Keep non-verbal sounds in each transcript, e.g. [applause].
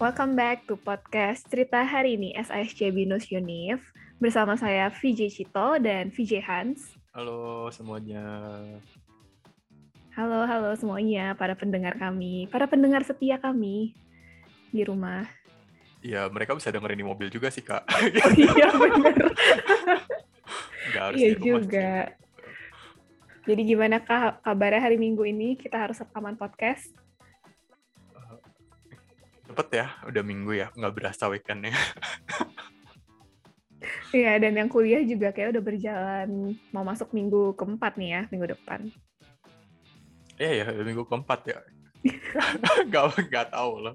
Welcome back to podcast Cerita Hari ini SISC Binus Unif bersama saya VJ Cito dan VJ Hans. Halo semuanya. Halo, halo semuanya para pendengar kami, para pendengar setia kami di rumah. Ya, mereka bisa dengerin di mobil juga sih, Kak. [laughs] Oh iya benar. Nggak harus iya rumah sih. juga. Jadi gimana kak kabarnya hari Minggu ini? Kita harus rekaman podcast. Cepet ya, udah minggu ya, nggak berasa weekendnya. [laughs] Iya, dan yang kuliah juga kayak udah berjalan mau masuk minggu keempat nih ya, minggu depan. Iya ya, udah minggu keempat ya. [laughs] Nggak nggak tahu loh.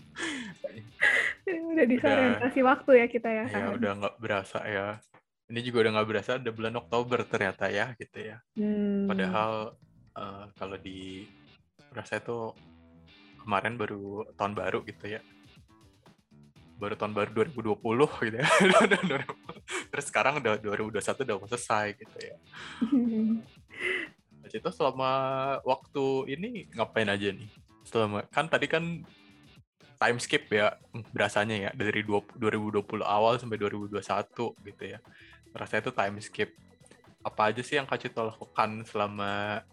Udah disorientasi waktu ya kita ya. Ya Kak. udah nggak berasa ya. Ini juga udah nggak berasa, ada bulan Oktober ternyata ya, gitu ya. Hmm. Padahal eh, kalau di berasa itu kemarin baru tahun baru gitu ya. Baru tahun baru 2020 [laughs] gitu ya. [laughs] Terus sekarang udah 2021 udah mau selesai gitu ya. [laughs] Mas itu selama waktu ini ngapain aja nih? Selama kan tadi kan time skip ya berasanya ya dari 20 2020 awal sampai 2021 gitu ya. Rasanya itu time skip. Apa aja sih yang Kak Cito lakukan selama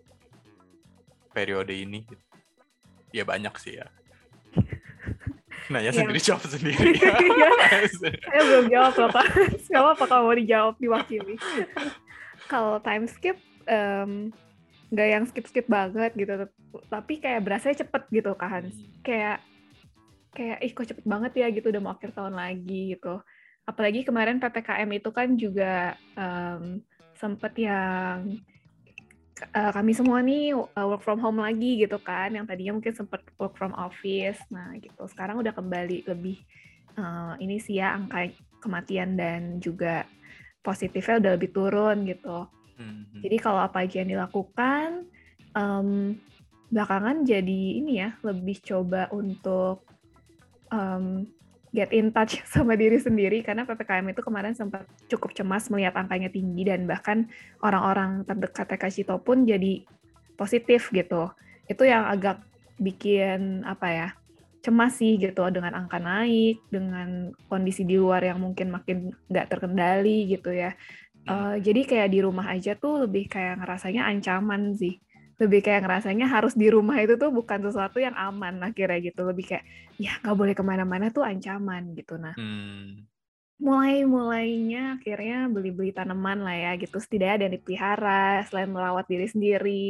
periode ini? Ya banyak sih ya. Nanya Ya. sendiri jawab sendiri. [laughs] Iya. [laughs] Saya belum jawab loh Kak. Gak apa-apa kalau mau dijawab diwakili. kalau time skip, nggak yang skip-skip banget gitu. Tapi kayak berasanya cepet gitu Kak Hans. Kayak, kayak ih kok cepet banget ya gitu udah mau akhir tahun lagi gitu. Apalagi kemarin PPKM itu kan juga em, sempet yang eh, kami semua nih uh, work from home lagi gitu kan. Yang tadinya mungkin sempat work from office. Nah gitu. Sekarang udah kembali lebih eh, ini sih ya angka kematian dan juga positifnya udah lebih turun gitu. Mhm. jadi kalau apa aja yang dilakukan em, belakangan jadi ini ya lebih coba untuk em, get in touch [laughs] sama diri sendiri karena ppkm itu kemarin sempat cukup cemas melihat angkanya tinggi dan bahkan orang-orang terdekat TK Cito pun jadi positif gitu. Itu yang agak bikin apa ya cemas sih gitu dengan angka naik dengan kondisi di luar yang mungkin makin nggak terkendali gitu ya. Eh, jadi kayak di rumah aja tuh lebih kayak ngerasanya ancaman sih. Lebih kayak ngerasanya harus di rumah itu tuh bukan sesuatu yang aman akhirnya gitu. Lebih kayak ya nggak boleh ke mana-mana tuh ancaman gitu. Nah Hmm. mulai-mulainya akhirnya beli-beli tanaman lah ya gitu. Setidaknya ada yang dipelihara selain merawat diri sendiri.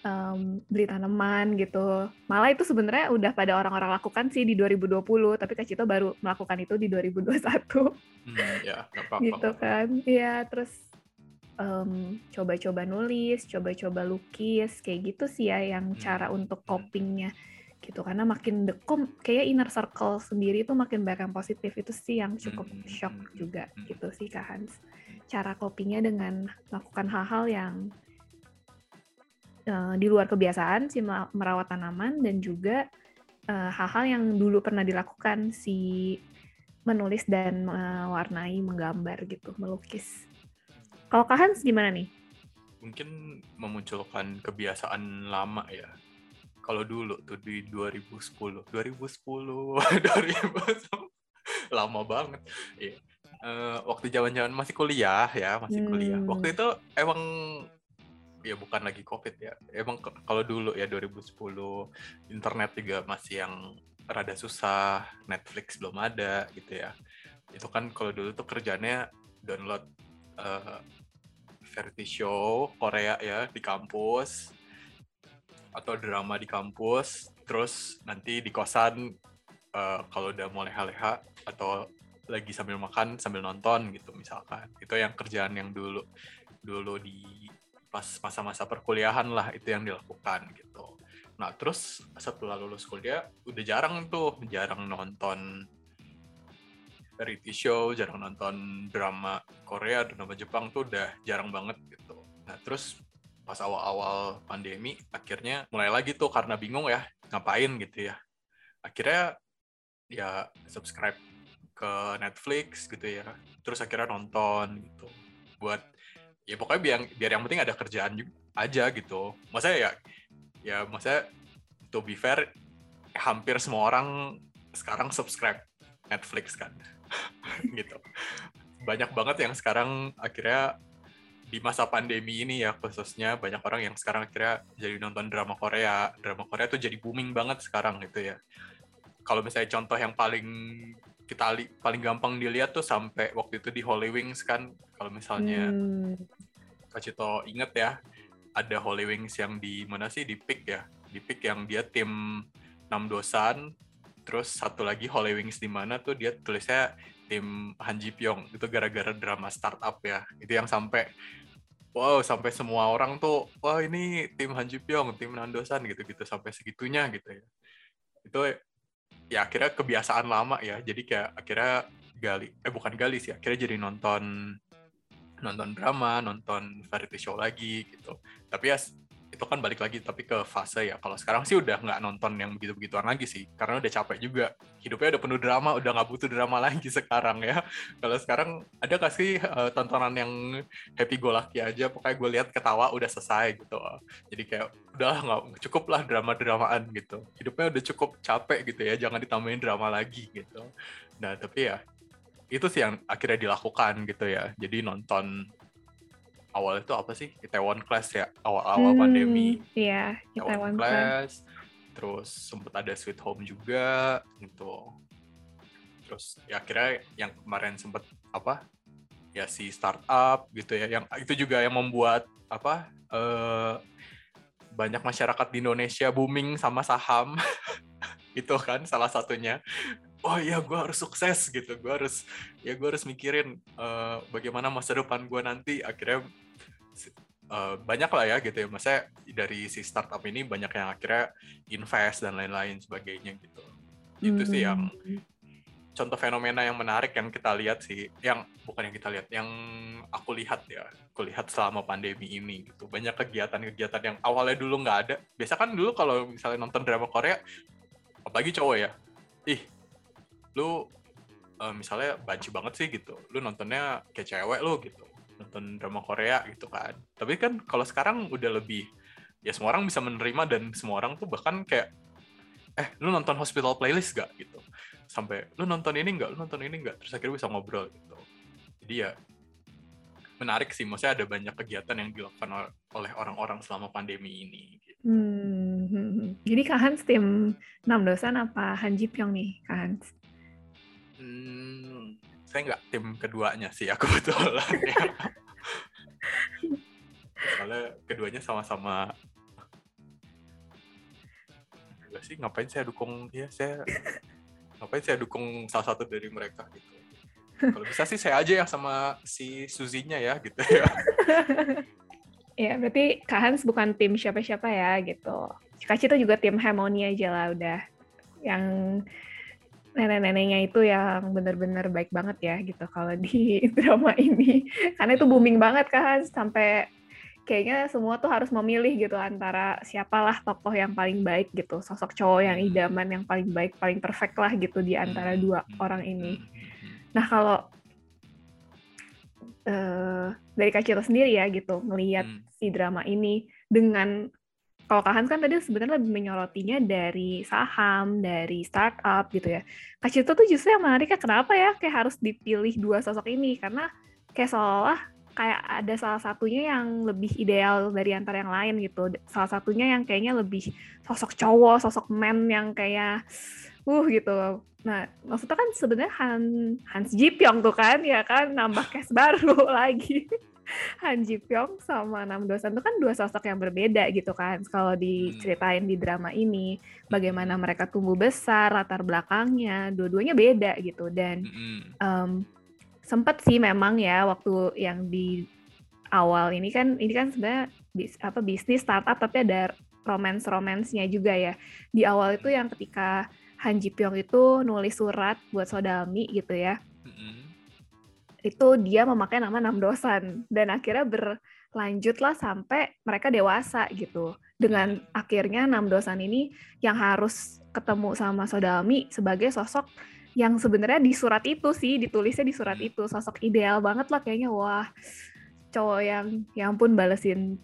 em, beli tanaman gitu. Malah itu sebenarnya udah pada orang-orang lakukan sih di 2020, tapi Kak Cito baru melakukan itu di 2021 Hmm, ya, nggak apa-apa. gitu kan iya terus em, coba-coba nulis coba-coba lukis kayak gitu sih ya yang Hmm. cara untuk copingnya gitu karena makin dekom kayak inner circle sendiri tuh makin banyak yang positif itu sih yang cukup Hmm, shock hmm, juga hmm. gitu sih Kak Hans cara copingnya dengan melakukan hal-hal yang eh, di luar kebiasaan si merawat tanaman dan juga eh, hal-hal yang dulu pernah dilakukan si menulis dan mewarnai, menggambar gitu, melukis. Kalau Kak Hans gimana nih? mungkin memunculkan kebiasaan lama ya. Kalau dulu tuh di 2010, 2010, 2010, lama banget. Iya. Eh, waktu zaman-zaman masih kuliah ya, masih kuliah. Hmm. Waktu itu emang ya bukan lagi covid ya. Emang kalau dulu ya 2010 internet juga masih yang rada susah, Netflix belum ada gitu ya. Itu kan kalau dulu tuh kerjanya download eh, variety show Korea ya di kampus. Atau drama di kampus. Terus nanti di kosan eh, kalau udah mulai leha atau lagi sambil makan sambil nonton gitu misalkan. Itu yang kerjaan yang dulu dulu di pas masa-masa perkuliahan lah itu yang dilakukan gitu. Nah terus setelah lulus kuliah udah jarang tuh jarang nonton variety show, jarang nonton drama Korea, drama Jepang tuh udah jarang banget gitu. Nah terus pas awal-awal pandemi akhirnya mulai lagi tuh karena bingung ya ngapain gitu ya. Akhirnya ya subscribe ke Netflix gitu ya. Terus akhirnya nonton gitu. Buat ya pokoknya biar, biar yang penting ada kerjaan juga aja gitu. Masa ya ya masa to be fair hampir semua orang sekarang subscribe Netflix kan [laughs] gitu. Banyak banget yang sekarang akhirnya di masa pandemi ini ya khususnya banyak orang yang sekarang akhirnya jadi nonton drama Korea. Drama Korea tuh jadi booming banget sekarang gitu ya. Kalau misalnya contoh yang paling kita paling gampang dilihat tuh sampai waktu itu di Holy Wings kan kalau misalnya hmm. Kak Cito inget ya ada Holy Wings yang di mana sih? Di Pick ya? Di Pick yang dia tim enam dosan terus satu lagi Holy Wings di mana tuh dia tulisnya tim Han Ji Pyong. Itu gara-gara drama startup ya. Itu yang sampai wow sampai semua orang tuh wah ini tim Han Ji Pyong tim Nandosan gitu-gitu sampai segitunya gitu ya. Itu ya akhirnya kebiasaan lama ya. Jadi kayak akhirnya gali eh bukan gali sih akhirnya jadi nonton nonton drama nonton variety show lagi gitu. Tapi ya itu kan balik lagi tapi ke fase ya. Kalau sekarang sih udah nggak nonton yang begitu begituan lagi sih karena udah capek juga. Hidupnya udah penuh drama udah nggak butuh drama [laughs] lagi sekarang ya. Kalau sekarang ada gak sih uh, tontonan yang happy go lucky aja pokoknya gue lihat ketawa udah selesai gitu. Jadi kayak udah nggak cukup lah drama dramaan gitu. Hidupnya udah cukup capek gitu ya jangan ditambahin drama lagi gitu. Nah tapi ya itu sih yang akhirnya dilakukan gitu ya. Jadi nonton awal itu apa sih? Itaewon Class ya awal-awal hmm, pandemi. iya Itaewon Class. Terus sempat ada Sweet Home juga gitu. Terus ya akhirnya yang kemarin sempat apa? Ya si startup gitu ya yang itu juga yang membuat apa eh, banyak masyarakat di Indonesia booming sama saham. [laughs] Itu kan salah satunya oh iya gue harus sukses gitu. Gue harus ya gue harus mikirin uh, bagaimana masa depan gue nanti. Akhirnya uh, banyak lah ya gitu ya. Masa dari si startup ini banyak yang akhirnya invest dan lain-lain sebagainya gitu. Itu sih yang hmm. contoh fenomena yang menarik yang kita lihat sih. Yang bukan yang kita lihat yang aku lihat ya. Aku lihat selama pandemi ini gitu. Banyak kegiatan-kegiatan yang awalnya dulu nggak ada. Biasa kan dulu kalau misalnya nonton drama Korea apalagi cowok ya. Ih lu uh, misalnya banci banget sih gitu. Lu nontonnya kayak cewek lu gitu. Nonton drama Korea gitu kan. Tapi kan kalau sekarang udah lebih ya semua orang bisa menerima dan semua orang tuh bahkan kayak eh lu nonton hospital playlist gak gitu. Sampai lu nonton ini enggak lu nonton ini enggak terus akhirnya bisa ngobrol gitu. Jadi ya menarik sih. Maksudnya ada banyak kegiatan yang dilakukan oleh orang-orang selama pandemi ini gitu. hmm, jadi Kak Hans tim enam dosan apa Han Ji Pyong nih Kak Hans Hmm, saya nggak tim keduanya sih aku [laughs] betul ya. Soalnya keduanya sama-sama enggak sih ngapain saya dukung dia saya ngapain saya dukung salah satu dari mereka gitu. Kalau bisa sih saya aja yang sama si Suzinya ya gitu ya. ya berarti Kak Hans bukan tim siapa-siapa ya gitu. Kak Cita juga tim Harmony aja lah udah. Yang nenek-neneknya itu yang benar-benar baik banget ya gitu kalau di [laughs] drama ini. Karena itu booming banget kan sampai kayaknya semua tuh harus memilih gitu antara siapalah tokoh yang paling baik gitu sosok cowok yang idaman yang paling baik paling perfect lah gitu di antara dua orang ini. Nah kalau uh, dari Kak Cito sendiri ya gitu melihat hmm. si drama ini dengan kalau Kak Hans kan tadi sebenarnya lebih menyorotinya dari saham, dari startup gitu ya. Kak Cito tuh justru yang menariknya kenapa ya kayak harus dipilih dua sosok ini karena kayak seolah kayak ada salah satunya yang lebih ideal dari antara yang lain gitu. Salah satunya yang kayaknya lebih sosok cowok, sosok man yang kayak uh gitu. Nah, maksudnya kan sebenarnya Han, Hans Ji Pyong tuh kan ya kan nambah case baru [laughs] lagi. [laughs] Han Ji Pyong sama Nam Dosan itu kan dua sosok yang berbeda gitu kan. Kalau diceritain di drama ini, bagaimana mereka tumbuh besar, latar belakangnya, dua-duanya beda gitu. Dan um, sempat sih memang ya waktu yang di awal ini kan, ini kan sebenarnya bis, apa bisnis startup tapi ada romance-romansnya juga ya. Di awal itu yang ketika Han Ji Pyong itu nulis surat buat Sodalmi gitu ya itu dia memakai nama Namdosan. Dan akhirnya berlanjutlah sampai mereka dewasa gitu. Dengan akhirnya Namdosan ini yang harus ketemu sama Sodami sebagai sosok yang sebenarnya di surat itu sih ditulisnya di surat itu. Sosok ideal banget lah kayaknya. Wah cowok yang yang pun balesin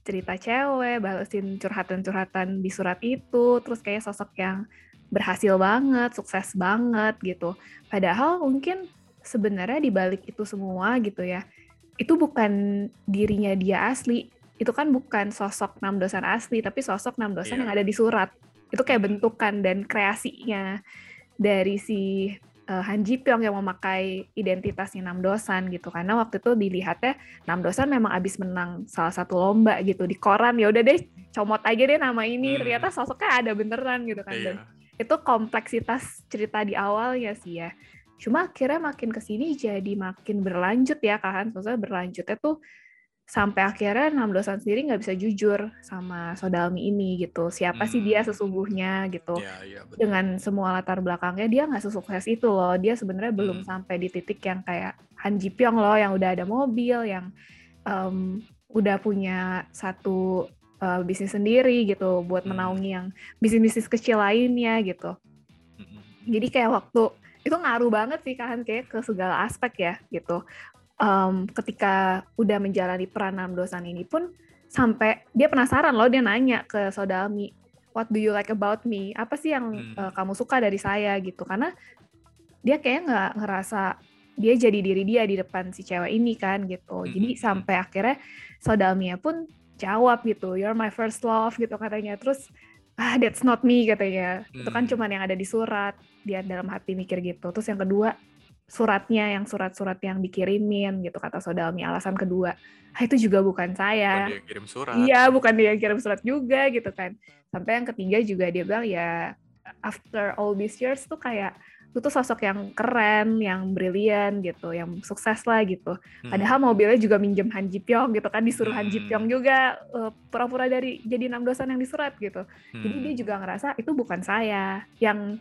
cerita cewek balesin curhatan-curhatan di surat itu. Terus kayak sosok yang berhasil banget, sukses banget gitu. Padahal mungkin sebenarnya di balik itu semua gitu ya, itu bukan dirinya dia asli. Itu kan bukan sosok Nam Dosan asli, tapi sosok Nam Dosan yeah. yang ada di surat. Itu kayak bentukan dan kreasinya dari si uh, Han Ji Pyong yang memakai identitasnya Nam Dosan gitu karena waktu itu dilihatnya Nam Dosan memang abis menang salah satu lomba gitu di koran ya udah deh comot aja deh nama ini hmm. ternyata sosoknya ada beneran gitu kan dan iya. itu kompleksitas cerita di awalnya sih ya cuma akhirnya makin ke sini jadi makin berlanjut ya kan maksudnya berlanjutnya tuh sampai akhirnya Nam Dosan sendiri nggak bisa jujur sama Sodalmi ini gitu siapa hmm. sih dia hmm. sesungguhnya gitu ya, ya, dengan semua latar belakangnya dia nggak sesukses itu loh dia sebenarnya hmm. belum sampai di titik yang kayak Han Ji Pyong loh yang udah ada mobil yang um, udah punya satu uh, bisnis sendiri gitu buat hmm. menaungi yang bisnis-bisnis kecil lainnya gitu hmm. jadi kayak waktu itu ngaruh banget sih kan kayak ke segala aspek ya gitu um, ketika udah menjalani peran enam dosan ini pun sampai dia penasaran loh dia nanya ke Sodalmi what do you like about me apa sih yang hmm. uh, kamu suka dari saya gitu karena dia kayak nggak ngerasa dia jadi diri dia di depan si cewek ini kan gitu hmm. jadi sampai akhirnya Sodalmia pun jawab gitu you're my first love gitu katanya terus ah that's not me katanya hmm. itu kan hmm. cuman yang ada di surat dia dalam hati mikir gitu terus yang kedua suratnya yang surat-surat yang dikirimin gitu kata Sodalmi alasan kedua ah, itu juga bukan saya bukan dia kirim surat iya bukan dia yang kirim surat juga gitu kan sampai yang ketiga juga dia bilang ya after all these years tuh kayak itu tuh sosok yang keren, yang brilian gitu, yang sukses lah gitu. Hmm. Padahal mobilnya juga minjem Han Ji Pyong gitu kan, disuruh Han Ji Pyong hmm. juga uh, pura-pura dari jadi enam dosan yang disurat gitu. Hmm. Jadi dia juga ngerasa itu bukan saya. Yang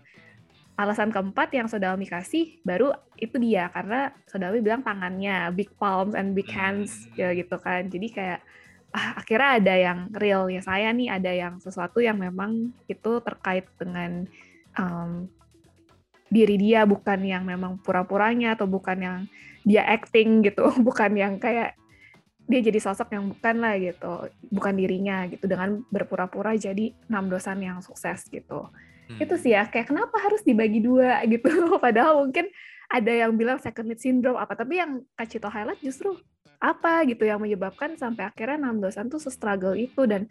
alasan keempat yang Sodalmi kasih baru itu dia karena Sodalmi bilang tangannya big palms and big hands hmm. ya gitu kan jadi kayak ah, akhirnya ada yang realnya saya nih ada yang sesuatu yang memang itu terkait dengan um, diri dia bukan yang memang pura-puranya atau bukan yang dia acting gitu [laughs] bukan yang kayak dia jadi sosok yang bukan lah gitu bukan dirinya gitu dengan berpura-pura jadi enam dosan yang sukses gitu Hmm. Itu sih ya, kayak kenapa harus dibagi dua [laughs] gitu. Padahal mungkin ada yang bilang second lead syndrome apa, tapi yang Kacito highlight justru apa gitu yang menyebabkan sampai akhirnya Nam Dosan tuh struggle itu dan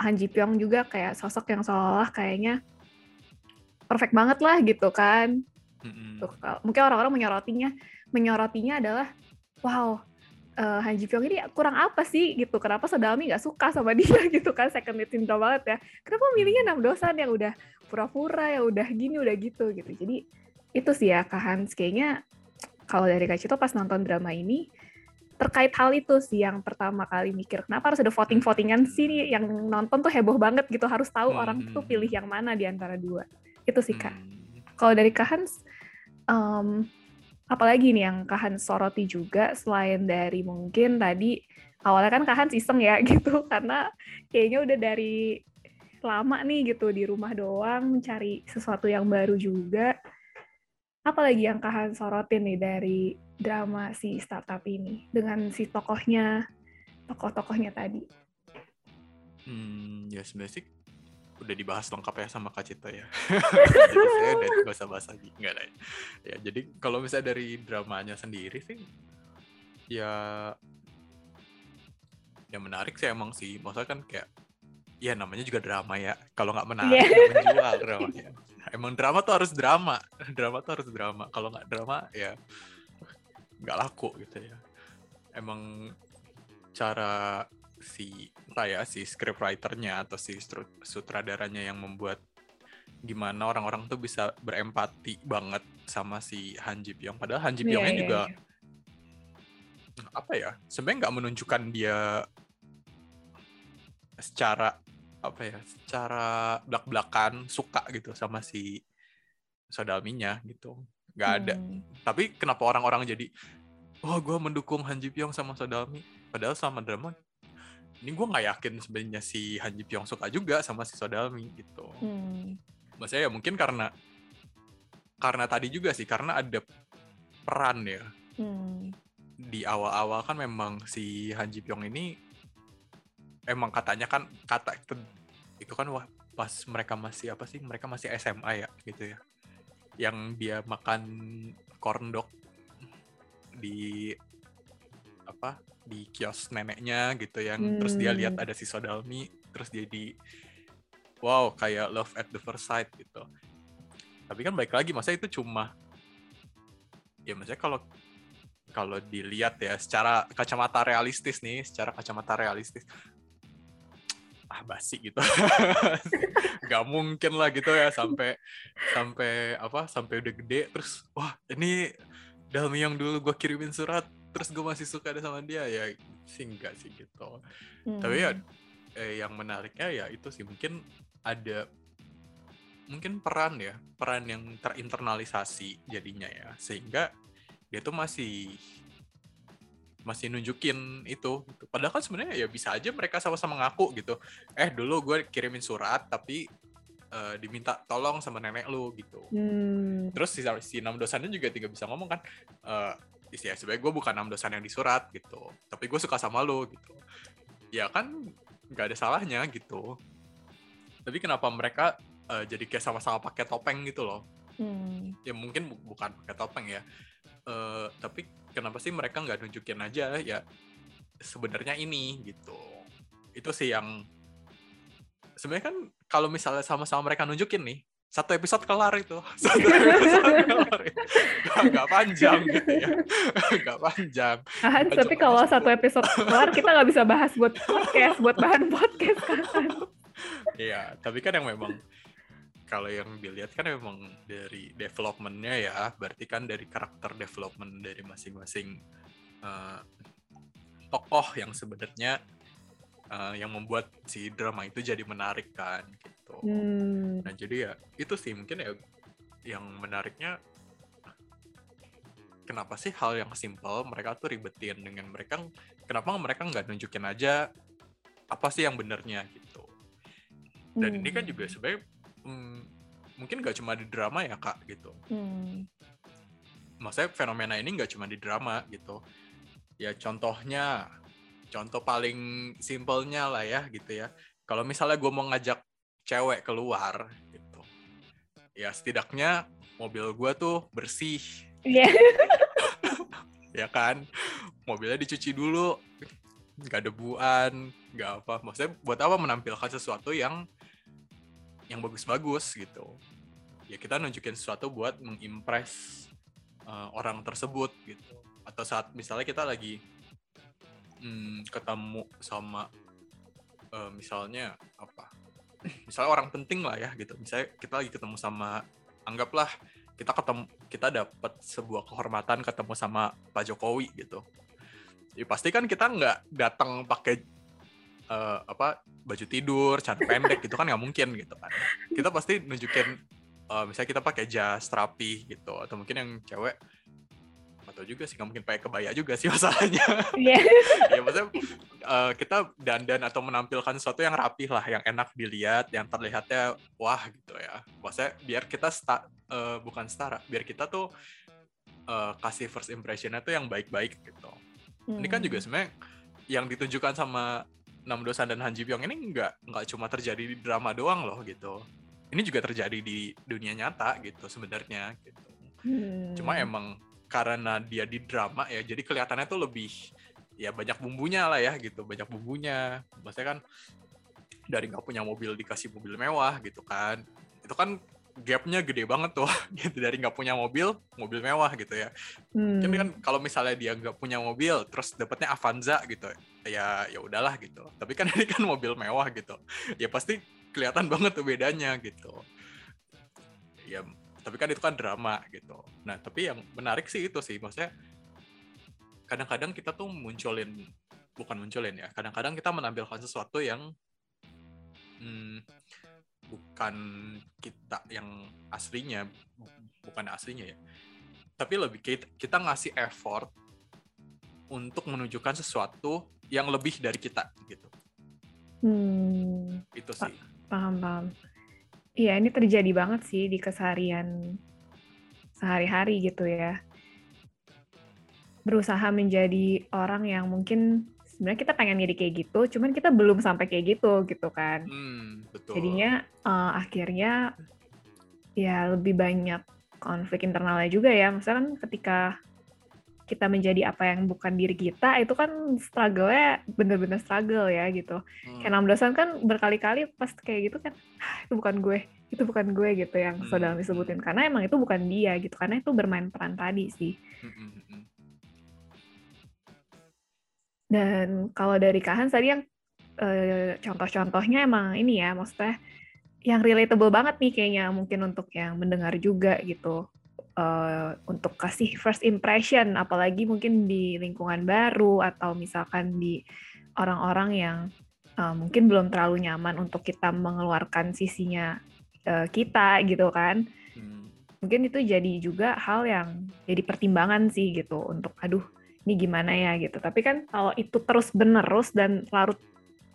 Han Ji Pyong juga kayak sosok yang seolah kayaknya perfect banget lah gitu kan. hmm Tuh, mungkin orang-orang menyorotinya menyorotinya adalah wow uh, Han Ji Pyong ini kurang apa sih gitu kenapa Sodalmi nggak suka sama dia [laughs] gitu kan second lead syndrome banget ya kenapa milihnya enam dosan yang udah pura-pura ya udah gini udah gitu gitu. Jadi itu sih ya Kak Hans. Kayaknya kalau dari Kak Cito pas nonton drama ini terkait hal itu sih yang pertama kali mikir kenapa harus ada voting-votingan sih nih yang nonton tuh heboh banget gitu. Harus tahu hmm. orang tuh pilih yang mana di antara dua. Itu sih Kak. Hmm. kalau dari Kak Hans um, apalagi nih yang Kahan soroti juga selain dari mungkin tadi awalnya kan Kahan iseng ya [laughs] gitu. Karena kayaknya udah dari lama nih gitu di rumah doang mencari sesuatu yang baru juga apalagi yang Kahan sorotin nih dari drama si startup ini dengan si tokohnya tokoh-tokohnya tadi hmm ya sebenarnya sih udah dibahas lengkap ya sama Kak Cita ya. [laughs] jadi saya udah gak usah bahas lagi. Enggak ada ya. ya. jadi kalau misalnya dari dramanya sendiri sih, ya yang menarik sih emang sih. Maksudnya kan kayak, ya namanya juga drama ya. Kalau nggak menarik, yeah. menjual dramanya. Emang drama tuh harus drama. [laughs] Drama tuh harus drama. Kalau nggak drama, ya nggak laku gitu ya. Emang cara si saya si scriptwriternya atau si sutradaranya yang membuat gimana orang-orang tuh bisa berempati banget sama si Han Ji Pyong. Padahal Han Ji iya, Pyongnya yeah, juga yeah. apa ya? Sebenarnya nggak menunjukkan dia secara apa ya? Secara belak-belakan suka gitu sama si Sodalminya gitu. Nggak ada. Hmm. Tapi kenapa orang-orang jadi oh gue mendukung Han Ji Pyong sama Sodalmi? Padahal sama drama ini gue nggak yakin sebenarnya si Han Ji Pyong suka juga sama si Sodalmi gitu. Hmm. Maksudnya ya mungkin karena karena tadi juga sih karena ada peran ya. Hmm. Di awal-awal kan memang si Han Ji Pyong ini emang katanya kan kata itu, itu kan wah pas mereka masih apa sih mereka masih SMA ya gitu ya yang dia makan corn dog di apa di kios neneknya gitu yang hmm. terus dia lihat hmm. ada si Sodalmi terus dia di wow kayak love at the first sight gitu tapi kan baik lagi masa itu cuma ya maksudnya kalau kalau dilihat ya secara kacamata realistis nih secara kacamata realistis ah basi gitu. [laughs] Nggak mungkin lah gitu ya sampai sampai apa sampai udah gede terus wah ini dalam yang dulu gue kirimin surat terus gue masih suka ada sama dia. Ya sih enggak sih gitu. Hmm. tapi ya eh, yang menariknya ya itu sih mungkin ada mungkin peran ya peran yang terinternalisasi jadinya ya sehingga dia tuh masih masih nunjukin itu gitu. padahal kan sebenarnya ya bisa aja mereka sama-sama ngaku gitu. Eh dulu gue kirimin surat tapi uh, diminta tolong sama nenek lu gitu. Hmm. terus si, si enam dosannya juga tidak bisa ngomong kan uh, ya sebenarnya gue bukan enam dosan yang disurat gitu. Tapi gue suka sama lu gitu. Ya kan nggak ada salahnya gitu. Tapi kenapa mereka uh, jadi kayak sama-sama pakai topeng gitu loh? Hmm. ya mungkin bu bukan pakai topeng ya uh, tapi kenapa sih mereka nggak nunjukin aja ya sebenarnya ini gitu. Itu sih yang sebenarnya kan kalau misalnya sama-sama mereka nunjukin nih satu episode kelar itu. [laughs] Satu episode kelar. Gak, gak panjang gitu ya. [laughs] Gak panjang. Ah, tapi kalau satu episode kelar kita nggak bisa bahas buat podcast buat bahan podcast kan. [laughs] Iya tapi kan yang memang kalau yang dilihat kan memang dari developmentnya ya, berarti kan dari karakter development dari masing-masing uh, tokoh yang sebenarnya uh, yang membuat si drama itu jadi menarik kan gitu. Hmm. Nah jadi ya itu sih mungkin ya yang menariknya kenapa sih hal yang simple mereka tuh ribetin dengan mereka kenapa mereka nggak nunjukin aja apa sih yang benernya gitu. Dan hmm. ini kan juga hmm. sebenarnya hmm, mungkin gak cuma di drama ya kak gitu. Hmm. maksudnya fenomena ini gak cuma di drama gitu. Ya contohnya contoh paling simpelnya lah ya gitu ya. Kalau misalnya gue mau ngajak cewek keluar gitu. Ya setidaknya mobil gue tuh bersih. Yeah. [laughs] ya kan? Mobilnya dicuci dulu. Nggak debuan nggak apa. Maksudnya buat apa menampilkan sesuatu yang yang bagus-bagus gitu. Ya kita nunjukin sesuatu buat mengimpress uh, orang tersebut gitu. Atau saat misalnya kita lagi hmm, ketemu sama uh, misalnya apa? [laughs] Misalnya orang penting lah ya gitu. Misalnya kita lagi ketemu sama anggaplah kita ketemu kita dapat sebuah kehormatan ketemu sama Pak Jokowi gitu. Ya pasti kan kita nggak datang pakai uh, apa baju tidur, celana pendek gitu kan nggak mungkin gitu kan. Kita pasti nunjukin uh, misalnya kita pakai jas rapi gitu atau mungkin yang cewek atau juga sih nggak mungkin pakai kebaya juga sih [laughs] masalahnya. Yeah. ya maksudnya uh, kita dandan atau menampilkan sesuatu yang rapi lah, yang enak dilihat, yang terlihatnya wah gitu ya. Maksudnya biar kita sta uh, bukan setara, biar kita tuh uh, kasih first impressionnya tuh yang baik-baik gitu. Hmm. Ini kan juga hmm. sebenarnya yang ditunjukkan sama Nam Dosan dan Han Ji Pyong ini nggak nggak cuma terjadi di drama doang loh gitu. Ini juga terjadi di dunia nyata gitu sebenarnya gitu. Hmm. Cuma emang karena dia di drama ya jadi kelihatannya tuh lebih ya banyak bumbunya lah ya gitu banyak bumbunya maksudnya kan dari nggak punya mobil dikasih mobil mewah gitu kan itu kan gapnya gede banget tuh. [laughs] Gitu dari nggak punya mobil mobil mewah gitu ya. Hmm. kan kalau misalnya dia nggak punya mobil terus dapatnya Avanza gitu ya ya udahlah gitu. Tapi kan [laughs] ini kan mobil mewah gitu. Ya pasti kelihatan banget tuh bedanya gitu. Ya tapi kan itu kan drama gitu. Nah tapi yang menarik sih itu sih maksudnya kadang-kadang kita tuh munculin bukan munculin ya kadang-kadang kita menampilkan sesuatu yang hmm, bukan kita yang aslinya bukan aslinya ya. Tapi lebih kita, kita ngasih effort untuk menunjukkan sesuatu yang lebih dari kita gitu. Hmm, itu sih. Paham paham. Iya ini terjadi banget sih di keseharian sehari-hari gitu ya. Berusaha menjadi orang yang mungkin sebenarnya kita pengen jadi kayak gitu, cuman kita belum sampai kayak gitu gitu kan. Hmm, betul. Jadinya uh, akhirnya ya lebih banyak konflik internalnya juga ya. Misalkan ketika kita menjadi apa yang bukan diri kita itu kan struggle-nya bener-bener struggle ya gitu. Hmm. Kayak enam dosan kan berkali-kali pas kayak gitu kan ah, itu bukan gue, itu bukan gue gitu yang hmm. sedang disebutin karena emang itu bukan dia gitu karena itu bermain peran tadi sih. Hmm. hmm, hmm. Dan kalau dari Kahan tadi yang uh, contoh-contohnya emang ini ya maksudnya yang relatable banget nih kayaknya mungkin untuk yang mendengar juga gitu uh, untuk kasih first impression, apalagi mungkin di lingkungan baru atau misalkan di orang-orang yang uh, mungkin belum terlalu nyaman untuk kita mengeluarkan sisinya uh, kita gitu kan. Hmm. Mungkin itu jadi juga hal yang jadi pertimbangan sih gitu untuk aduh ini gimana ya gitu. Tapi kan kalau itu terus menerus dan larut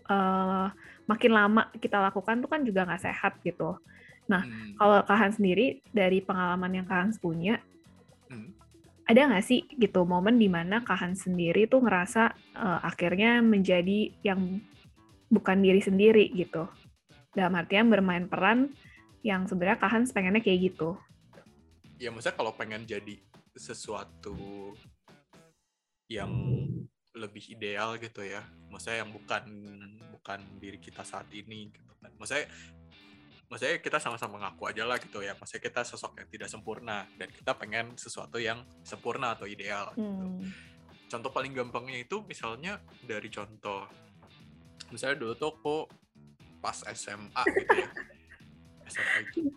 uh, makin lama kita lakukan tuh kan juga nggak sehat gitu. Nah, hmm. kalau Kahan sendiri dari pengalaman yang Kahan punya, hmm. ada nggak sih gitu momen di mana Kahan sendiri tuh ngerasa uh, akhirnya menjadi yang bukan diri sendiri gitu? Dalam artian bermain peran yang sebenarnya Kahan pengennya kayak gitu. Ya maksudnya kalau pengen jadi sesuatu yang lebih ideal gitu ya, maksudnya yang bukan bukan diri kita saat ini gitu kan. Maksudnya maksudnya kita sama-sama ngaku aja lah gitu ya maksudnya kita sosok yang tidak sempurna dan kita pengen sesuatu yang sempurna atau ideal gitu. hmm. contoh paling gampangnya itu misalnya dari contoh misalnya dulu tuh aku pas SMA gitu ya [laughs] SMA itu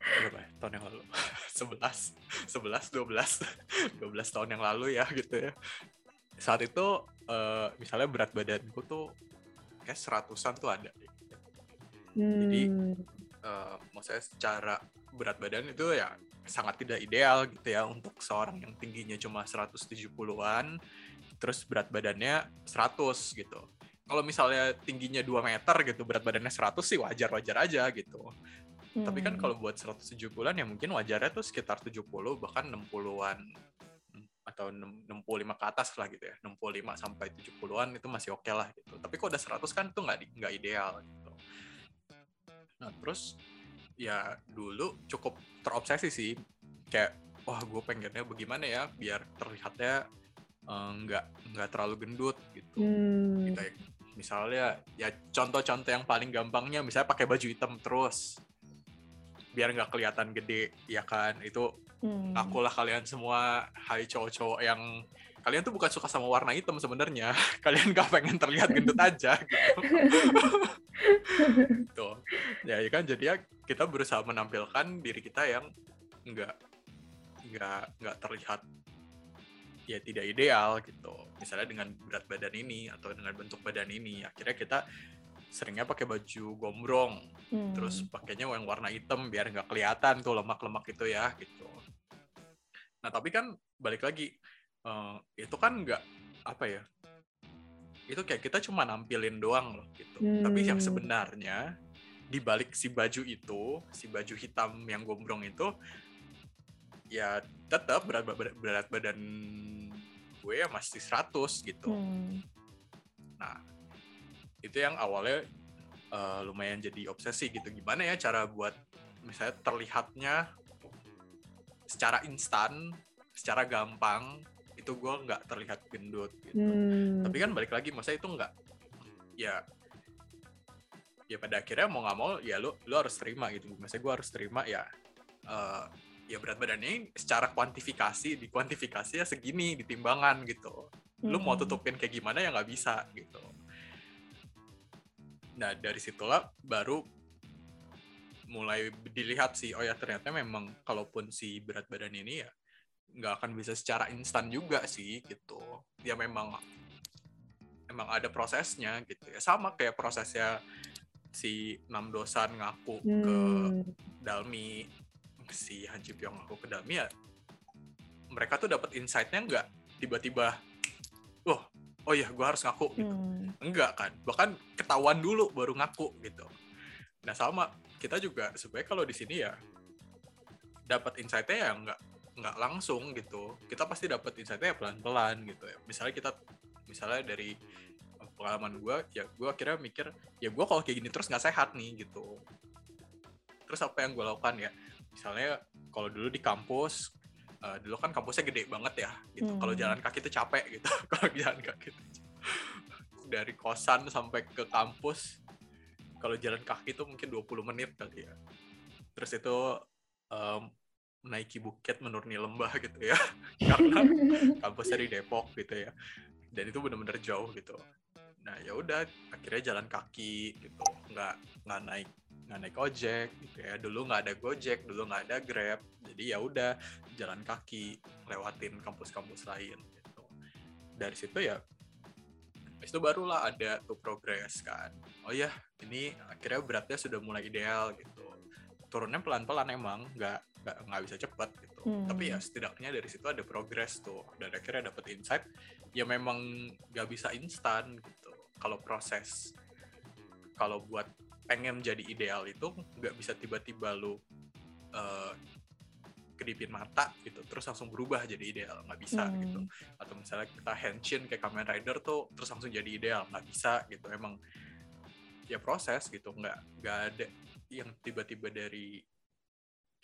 berapa ya? tahun yang lalu 11 11 12 12 tahun yang lalu ya gitu ya saat itu uh, misalnya berat badanku tuh kayak seratusan tuh ada hmm. jadi uh, maksudnya secara berat badan itu ya sangat tidak ideal gitu ya untuk seorang yang tingginya cuma 170-an terus berat badannya 100 gitu. Kalau misalnya tingginya 2 meter gitu berat badannya 100 sih wajar-wajar aja gitu. Hmm. Tapi kan hmm. kalau buat 170-an ya mungkin wajarnya tuh sekitar 70 bahkan 60-an atau 65 ke atas lah gitu ya. 65 sampai 70-an itu masih oke okay lah gitu. Tapi kalau udah 100 kan itu nggak nggak ideal gitu. Nah, terus ya dulu cukup terobsesi sih. Kayak, wah gue pengennya bagaimana ya biar terlihatnya eh, nggak uh, nggak terlalu gendut gitu. Hmm. Gitu ya. Misalnya ya contoh-contoh yang paling gampangnya misalnya pakai baju hitam terus biar nggak kelihatan gede ya kan itu hmm. akulah kalian semua hai cowok-cowok yang kalian tuh bukan suka sama warna hitam sebenarnya. [laughs] Kalian gak pengen terlihat gendut aja [laughs] gitu. Tuh ya, ya kan? Jadi ya kita berusaha menampilkan diri kita yang nggak nggak nggak terlihat ya tidak ideal gitu. Misalnya dengan berat badan ini atau dengan bentuk badan ini akhirnya kita seringnya pakai baju gombrong hmm. terus pakainya yang warna hitam biar nggak kelihatan tuh lemak-lemak itu ya gitu nah tapi kan balik lagi uh, itu kan nggak apa ya itu kayak kita cuma nampilin doang loh gitu hmm. tapi yang hmm. sebenarnya di balik si baju itu si baju hitam yang gombrong itu ya tetap berat, berat, berat badan gue ya masih 100 gitu hmm. nah itu yang awalnya uh, lumayan jadi obsesi gitu gimana ya cara buat misalnya terlihatnya secara instan secara gampang itu gue nggak terlihat gendut gitu hmm. tapi kan balik lagi masa itu nggak ya ya pada akhirnya mau nggak mau ya lu lu harus terima gitu masa gue harus terima ya uh, ya berat badannya secara kuantifikasi di kuantifikasi ya segini di timbangan gitu hmm. lu mau hmm. tutupin kayak gimana ya nggak bisa gitu nah dari situlah baru mulai dilihat sih oh ya ternyata memang kalaupun si berat badan ini ya nggak akan bisa secara instan juga sih gitu ya memang emang ada prosesnya gitu ya sama kayak prosesnya si Nam Dosan ngaku hmm. ke Dalmi si Han Ji Pyong ngaku ke Dalmi ya mereka tuh dapat insightnya nggak tiba-tiba oh oh ya gue harus ngaku gitu hmm. enggak kan bahkan ketahuan dulu baru ngaku gitu nah sama kita juga sebenarnya kalau di sini ya dapat insightnya ya nggak nggak langsung gitu. Kita pasti dapat insightnya ya pelan-pelan gitu ya. Misalnya kita misalnya dari pengalaman gue ya gue akhirnya mikir ya gue kalau kayak gini terus nggak sehat nih gitu. Terus apa yang gue lakukan ya? Misalnya kalau dulu di kampus uh, dulu kan kampusnya gede banget ya gitu. Hmm. kalau jalan kaki itu capek gitu. [laughs] Kalau jalan kaki itu dari kosan sampai ke kampus kalau jalan kaki itu mungkin 20 menit kali ya. Terus itu um, menaiki bukit menuruni lembah [laughs] gitu ya. Karena [laughs] kampusnya di Depok gitu ya. Dan itu benar-benar jauh gitu. Nah ya udah akhirnya jalan kaki gitu. Nggak nggak naik nggak naik ojek gitu ya. Dulu nggak ada gojek dulu nggak ada grab. Jadi ya udah jalan kaki lewatin kampus-kampus lain gitu. Dari situ ya itu barulah ada tuh progres kan. Oh ya ini akhirnya beratnya sudah mulai ideal gitu. Turunnya pelan-pelan emang nggak nggak nggak bisa cepat gitu. Hmm. tapi ya setidaknya dari situ ada progres tuh. Dan akhirnya dapet insight ya memang nggak bisa instan gitu. Kalau proses kalau buat pengen jadi ideal itu nggak bisa tiba-tiba lu uh, kedipin mata gitu terus langsung berubah jadi ideal nggak bisa hmm. gitu. Atau misalnya kita henshin kayak Kamen Rider tuh terus langsung jadi ideal nggak bisa gitu. Emang ya proses gitu nggak nggak ada yang tiba-tiba dari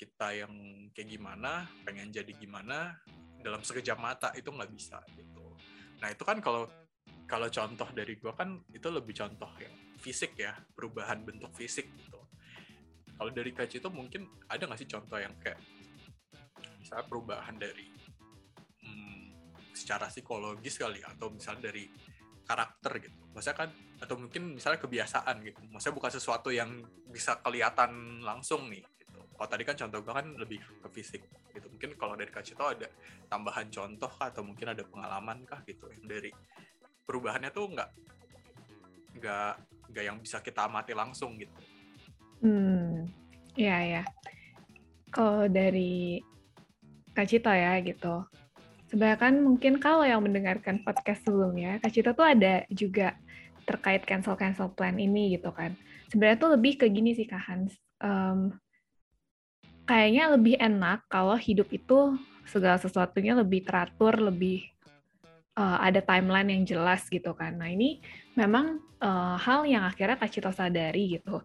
kita yang kayak gimana pengen jadi gimana dalam sekejap mata itu nggak bisa gitu. Nah itu kan kalau kalau contoh dari gue kan itu lebih contoh ya fisik ya perubahan bentuk fisik gitu. Kalau dari kaca itu mungkin ada nggak sih contoh yang kayak misalnya perubahan dari hmm, secara psikologis kali atau misalnya dari karakter gitu maksudnya kan atau mungkin misalnya kebiasaan gitu maksudnya bukan sesuatu yang bisa kelihatan langsung nih gitu kalau tadi kan contoh gue kan lebih ke fisik gitu mungkin kalau dari kaca itu ada tambahan contoh kah, atau mungkin ada pengalaman kah gitu yang dari perubahannya tuh nggak nggak nggak yang bisa kita amati langsung gitu. Hmm, ya ya. Kalau dari Kak Cito ya gitu. Sebenarnya kan mungkin kalau yang mendengarkan podcast sebelumnya, Kak Cito tuh ada juga terkait cancel-cancel plan ini gitu kan. Sebenarnya tuh lebih ke gini sih Kak Hans. Um, kayaknya lebih enak kalau hidup itu segala sesuatunya lebih teratur, lebih uh, ada timeline yang jelas gitu kan. Nah ini memang uh, hal yang akhirnya Kak Cito sadari gitu.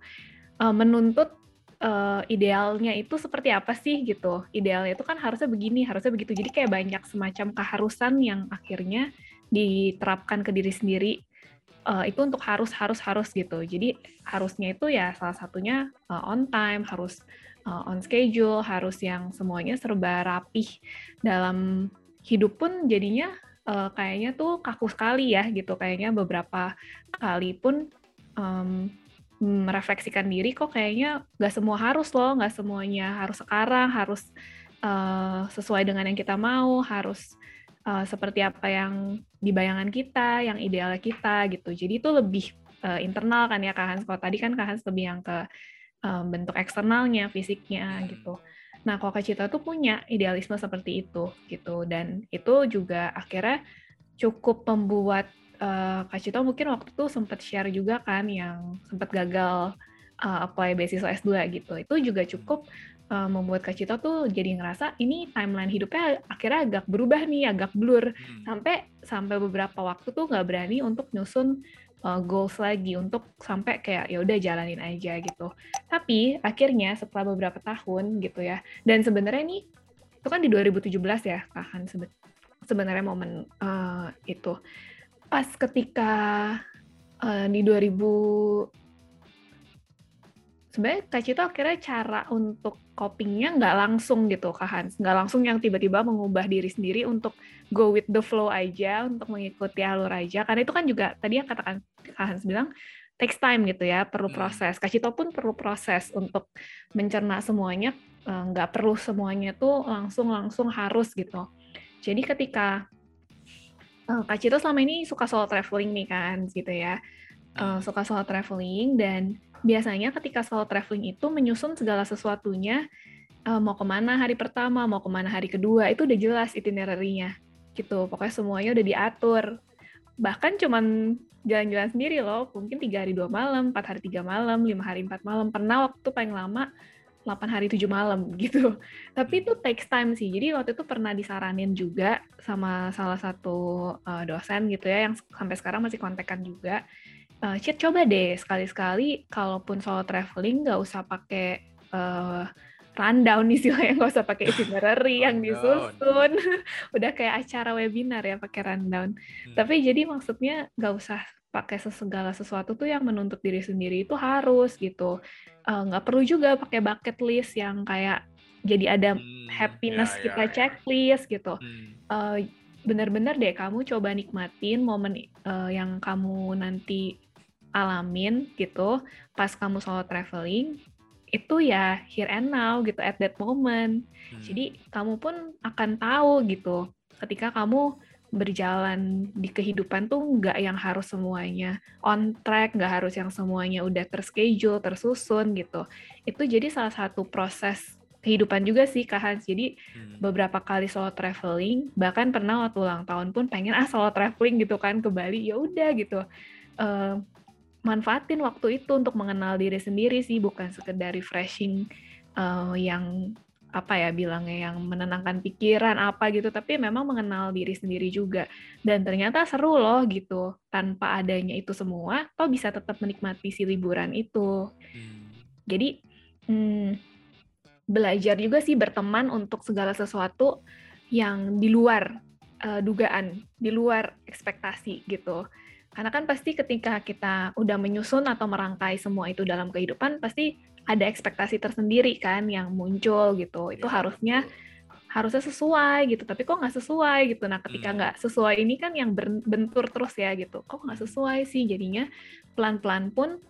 Uh, menuntut uh, idealnya itu seperti apa sih gitu. Idealnya itu kan harusnya begini, harusnya begitu. Jadi kayak banyak semacam keharusan yang akhirnya diterapkan ke diri sendiri uh, itu untuk harus harus harus gitu. Jadi harusnya itu ya salah satunya uh, on time, harus uh, on schedule, harus yang semuanya serba rapih dalam hidup pun jadinya uh, kayaknya tuh kaku sekali ya gitu. Kayaknya beberapa kali pun um, merefleksikan diri kok kayaknya nggak semua harus loh, nggak semuanya harus sekarang, harus uh, sesuai dengan yang kita mau, harus uh, seperti apa yang dibayangan kita, yang ideal kita gitu. Jadi itu lebih uh, internal kan ya Kak Hans. Kalau tadi kan Kak Hans lebih yang ke uh, bentuk eksternalnya, fisiknya gitu. Nah, kalau Kak Cita tuh punya idealisme seperti itu gitu dan itu juga akhirnya cukup membuat uh, Kak Cita mungkin waktu itu sempat share juga kan yang sempat gagal uh, apply beasiswa S2 gitu. Itu juga cukup uh, membuat Kak Cita tuh jadi ngerasa ini timeline hidupnya akhirnya agak berubah nih, agak blur. Hmm. Sampai sampai beberapa waktu tuh nggak berani untuk nyusun uh, goals lagi untuk sampai kayak ya udah jalanin aja gitu. Tapi akhirnya setelah beberapa tahun gitu ya, dan sebenarnya ini itu kan di 2017 ya, kan sebenarnya momen uh, itu pas ketika uh, di 2000 sebenarnya Kak Cito akhirnya cara untuk copingnya nggak langsung gitu Kak Hans, nggak langsung yang tiba-tiba mengubah diri sendiri untuk go with the flow aja, untuk mengikuti alur aja, karena itu kan juga tadi yang katakan Kak Hans bilang takes time gitu ya, perlu hmm. proses. Kak Cito pun perlu proses untuk mencerna semuanya, eh, nggak perlu semuanya tuh langsung-langsung harus gitu. Jadi ketika eh, Kak Cito selama ini suka solo traveling nih kan gitu ya, uh, suka solo traveling dan biasanya ketika solo traveling itu menyusun segala sesuatunya uh, mau ke mana hari pertama, mau ke mana hari kedua itu udah jelas itinerary-nya gitu. Pokoknya semuanya udah diatur. Bahkan cuman jalan-jalan sendiri loh, mungkin tiga hari dua malam, empat hari tiga malam, lima hari empat malam. Pernah waktu paling lama 8 hari 7 malam [laughs] gitu. Tapi itu takes time sih. Jadi waktu itu pernah disaranin juga sama salah satu uh, dosen gitu ya yang sampai sekarang masih kontekan juga. Uh, Cit coba deh sekali-sekali kalaupun solo traveling nggak usah pakai uh, rundown istilahnya nggak usah pakai itinerary [laughs] yang disusun [laughs] udah kayak acara webinar ya pakai rundown hmm. tapi jadi maksudnya nggak usah pakai segala sesuatu tuh yang menuntut diri sendiri itu harus gitu Eh, nggak uh, perlu juga pakai bucket list yang kayak jadi ada hmm, happiness ya, kita ya, checklist gitu. Hmm. Uh, bener-bener deh kamu coba nikmatin momen uh, yang kamu nanti alamin gitu pas kamu solo traveling itu ya here and now gitu at that moment. Hmm. Jadi kamu pun akan tahu gitu ketika kamu berjalan di kehidupan tuh nggak yang harus semuanya on track, nggak harus yang semuanya udah terschedule, tersusun gitu. Itu jadi salah satu proses kehidupan juga sih Kak Hans. Jadi hmm. beberapa kali solo traveling, bahkan pernah waktu ulang tahun pun pengen ah solo traveling gitu kan ke Bali, ya udah gitu. Uh, manfaatin waktu itu untuk mengenal diri sendiri sih, bukan sekedar refreshing uh, yang apa ya bilangnya yang menenangkan pikiran apa gitu tapi memang mengenal diri sendiri juga. Dan ternyata seru loh gitu tanpa adanya itu semua toh bisa tetap menikmati si liburan itu. Hmm. jadi hmm, belajar juga sih berteman untuk segala sesuatu yang di luar uh, dugaan di luar ekspektasi gitu. Karena kan pasti ketika kita udah menyusun atau merangkai semua itu dalam kehidupan pasti ada ekspektasi tersendiri kan yang muncul gitu itu ya, harusnya betul. harusnya sesuai gitu tapi kok nggak sesuai gitu nah ketika hmm. nggak hmm. sesuai ini kan yang bentur terus ya gitu kok nggak hmm. sesuai sih jadinya pelan-pelan pun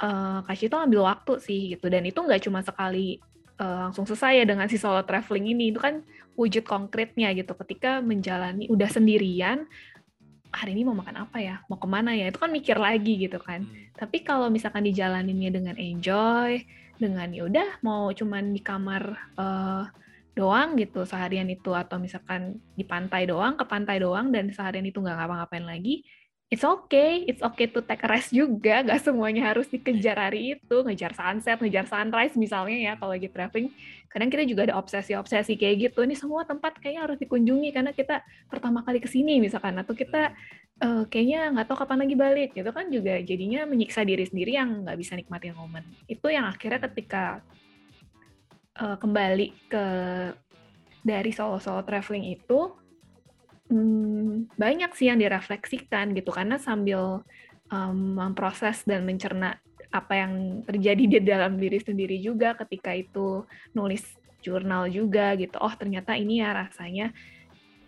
uh, kasih itu ambil waktu sih gitu dan itu nggak cuma sekali uh, langsung selesai ya dengan si solo traveling ini itu kan wujud konkretnya gitu ketika menjalani udah sendirian hari ini mau makan apa ya, mau ke mana ya, itu kan mikir lagi gitu kan. Hmm. Tapi kalau misalkan dijalaninnya dengan enjoy, dengan ya udah mau cuman di kamar uh, doang gitu seharian itu atau misalkan di pantai doang ke pantai doang dan seharian itu nggak ngapa-ngapain lagi, it's okay, it's okay to take a rest juga, nggak semuanya harus dikejar hari itu, ngejar sunset, ngejar sunrise misalnya ya kalau lagi traveling. Kadang kita juga ada obsesi-obsesi kayak gitu, ini semua tempat kayaknya harus dikunjungi karena kita pertama kali ke sini misalkan, atau kita uh, kayaknya nggak tahu kapan lagi balik, gitu kan. Juga jadinya menyiksa diri sendiri yang nggak bisa nikmatin momen. Itu yang akhirnya ketika uh, kembali ke dari solo-solo traveling itu, Hmm, banyak sih yang direfleksikan gitu karena sambil um, memproses dan mencerna apa yang terjadi di dalam diri sendiri juga ketika itu nulis jurnal juga gitu. Oh ternyata ini ya rasanya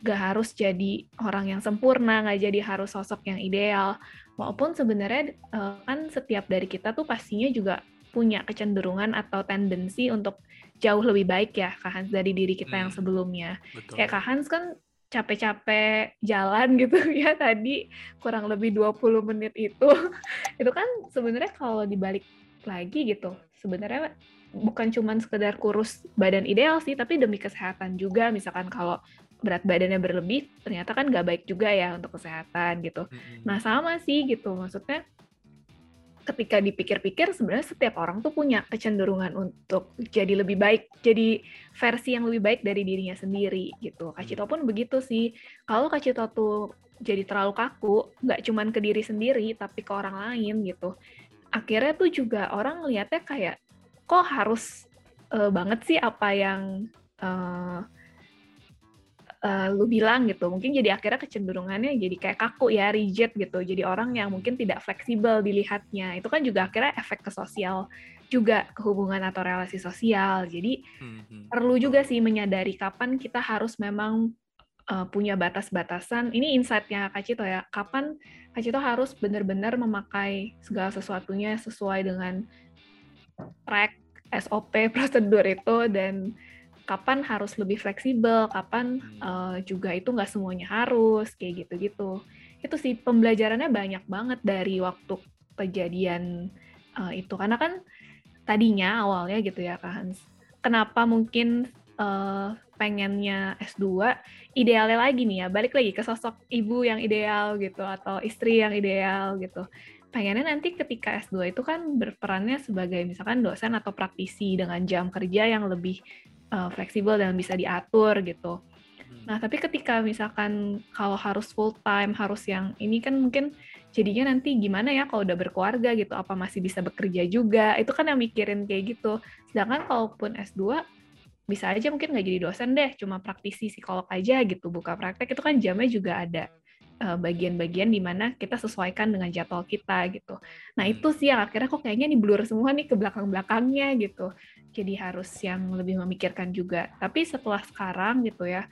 gak harus jadi orang yang sempurna, gak jadi harus sosok yang ideal. Walaupun sebenarnya uh, kan setiap dari kita tuh pastinya juga punya kecenderungan atau tendensi untuk jauh lebih baik ya Kak Hans dari diri kita hmm, yang sebelumnya. Betul. Kayak Kak Hans kan capek-capek jalan [laughs] gitu ya tadi kurang lebih 20 menit itu. [laughs] Itu kan sebenarnya kalau dibalik lagi gitu sebenarnya bukan cuma sekedar kurus badan ideal sih tapi demi kesehatan juga. Misalkan kalau berat badannya berlebih ternyata kan nggak baik juga ya untuk kesehatan gitu. Nah sama sih gitu maksudnya ketika dipikir-pikir sebenarnya setiap orang tuh punya kecenderungan untuk jadi lebih baik, jadi versi yang lebih baik dari dirinya sendiri gitu. Kak Cito pun begitu sih. Kalau Kak Cito tuh jadi terlalu kaku, nggak cuman ke diri sendiri tapi ke orang lain gitu. Akhirnya tuh juga orang ngelihatnya kayak kok harus uh, banget sih apa yang uh, uh, lu bilang gitu mungkin jadi akhirnya kecenderungannya jadi kayak kaku ya rigid gitu. Jadi orang yang mungkin tidak fleksibel dilihatnya. Itu kan juga akhirnya efek ke sosial juga kehubungan atau relasi sosial. Jadi hmm. perlu juga sih menyadari kapan kita harus memang uh, punya batas-batasan. Ini insightnya Kak Cito ya. Kapan Kak Cito harus benar-benar memakai segala sesuatunya sesuai dengan track SOP [laughs] prosedur itu dan kapan harus lebih fleksibel, kapan uh, juga itu nggak semuanya harus, kayak gitu-gitu. Itu sih pembelajarannya banyak banget dari waktu kejadian uh, itu. Karena kan tadinya awalnya gitu ya Kak Hans, kenapa mungkin uh, pengennya S2, idealnya lagi nih ya, balik lagi ke sosok ibu yang ideal gitu, atau istri yang ideal gitu. pengennya nanti ketika S2 itu kan berperannya sebagai misalkan dosen atau praktisi dengan jam kerja yang lebih uh, fleksibel dan bisa diatur gitu. Hmm. Nah, tapi ketika misalkan kalau harus full time, harus yang ini kan mungkin jadinya nanti gimana ya kalau udah berkeluarga gitu, apa masih bisa bekerja juga? Itu kan yang mikirin kayak gitu. Sedangkan kalaupun S2 bisa aja mungkin nggak jadi dosen deh, cuma praktisi psikolog aja gitu, buka praktek itu kan jamnya juga ada bagian-bagian di mana kita sesuaikan dengan jadwal kita gitu. Nah itu hmm. sih yang akhirnya kok kayaknya nih blur semua nih ke belakang-belakangnya gitu. Jadi harus yang lebih memikirkan juga. Tapi setelah sekarang gitu ya,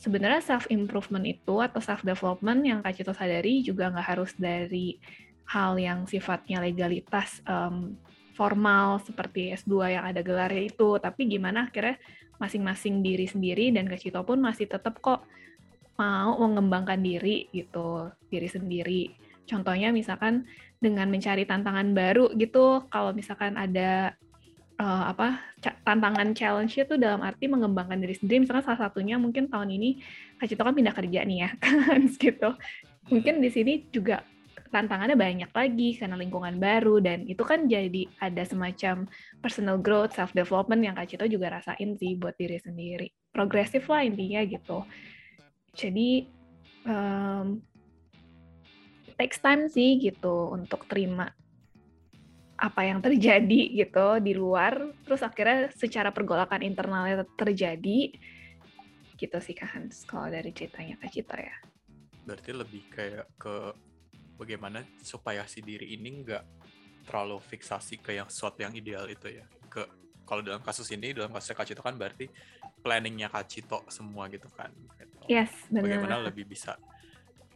sebenarnya self improvement itu atau self development yang Kak Cito sadari juga nggak harus dari hal yang sifatnya legalitas um, formal seperti S2 yang ada gelarnya itu, tapi gimana akhirnya masing-masing diri sendiri dan Kak Cito pun masih tetap kok mau mengembangkan diri gitu, diri sendiri. Contohnya misalkan dengan mencari tantangan baru gitu, kalau misalkan ada uh, apa tantangan challenge itu dalam arti mengembangkan diri sendiri, misalkan salah satunya mungkin tahun ini Kak Cito kan pindah kerja nih ya, [laughs] kan gitu. Mungkin di sini juga tantangannya banyak lagi karena lingkungan baru dan itu kan jadi ada semacam personal growth, self development yang Kak Cito juga rasain sih buat diri sendiri. Progresif lah intinya gitu. Jadi um, takes time sih gitu untuk terima apa yang terjadi gitu di luar, terus akhirnya secara pergolakan internalnya terjadi gitu sih Kak kalau dari ceritanya Kak Cito ya. Berarti lebih kayak ke bagaimana supaya si diri ini nggak terlalu fiksasi ke yang sesuatu yang ideal itu ya ke kalau dalam kasus ini dalam kasus Kak Cito kan berarti planningnya Kak Cito semua gitu kan. Yes benar bagaimana lebih bisa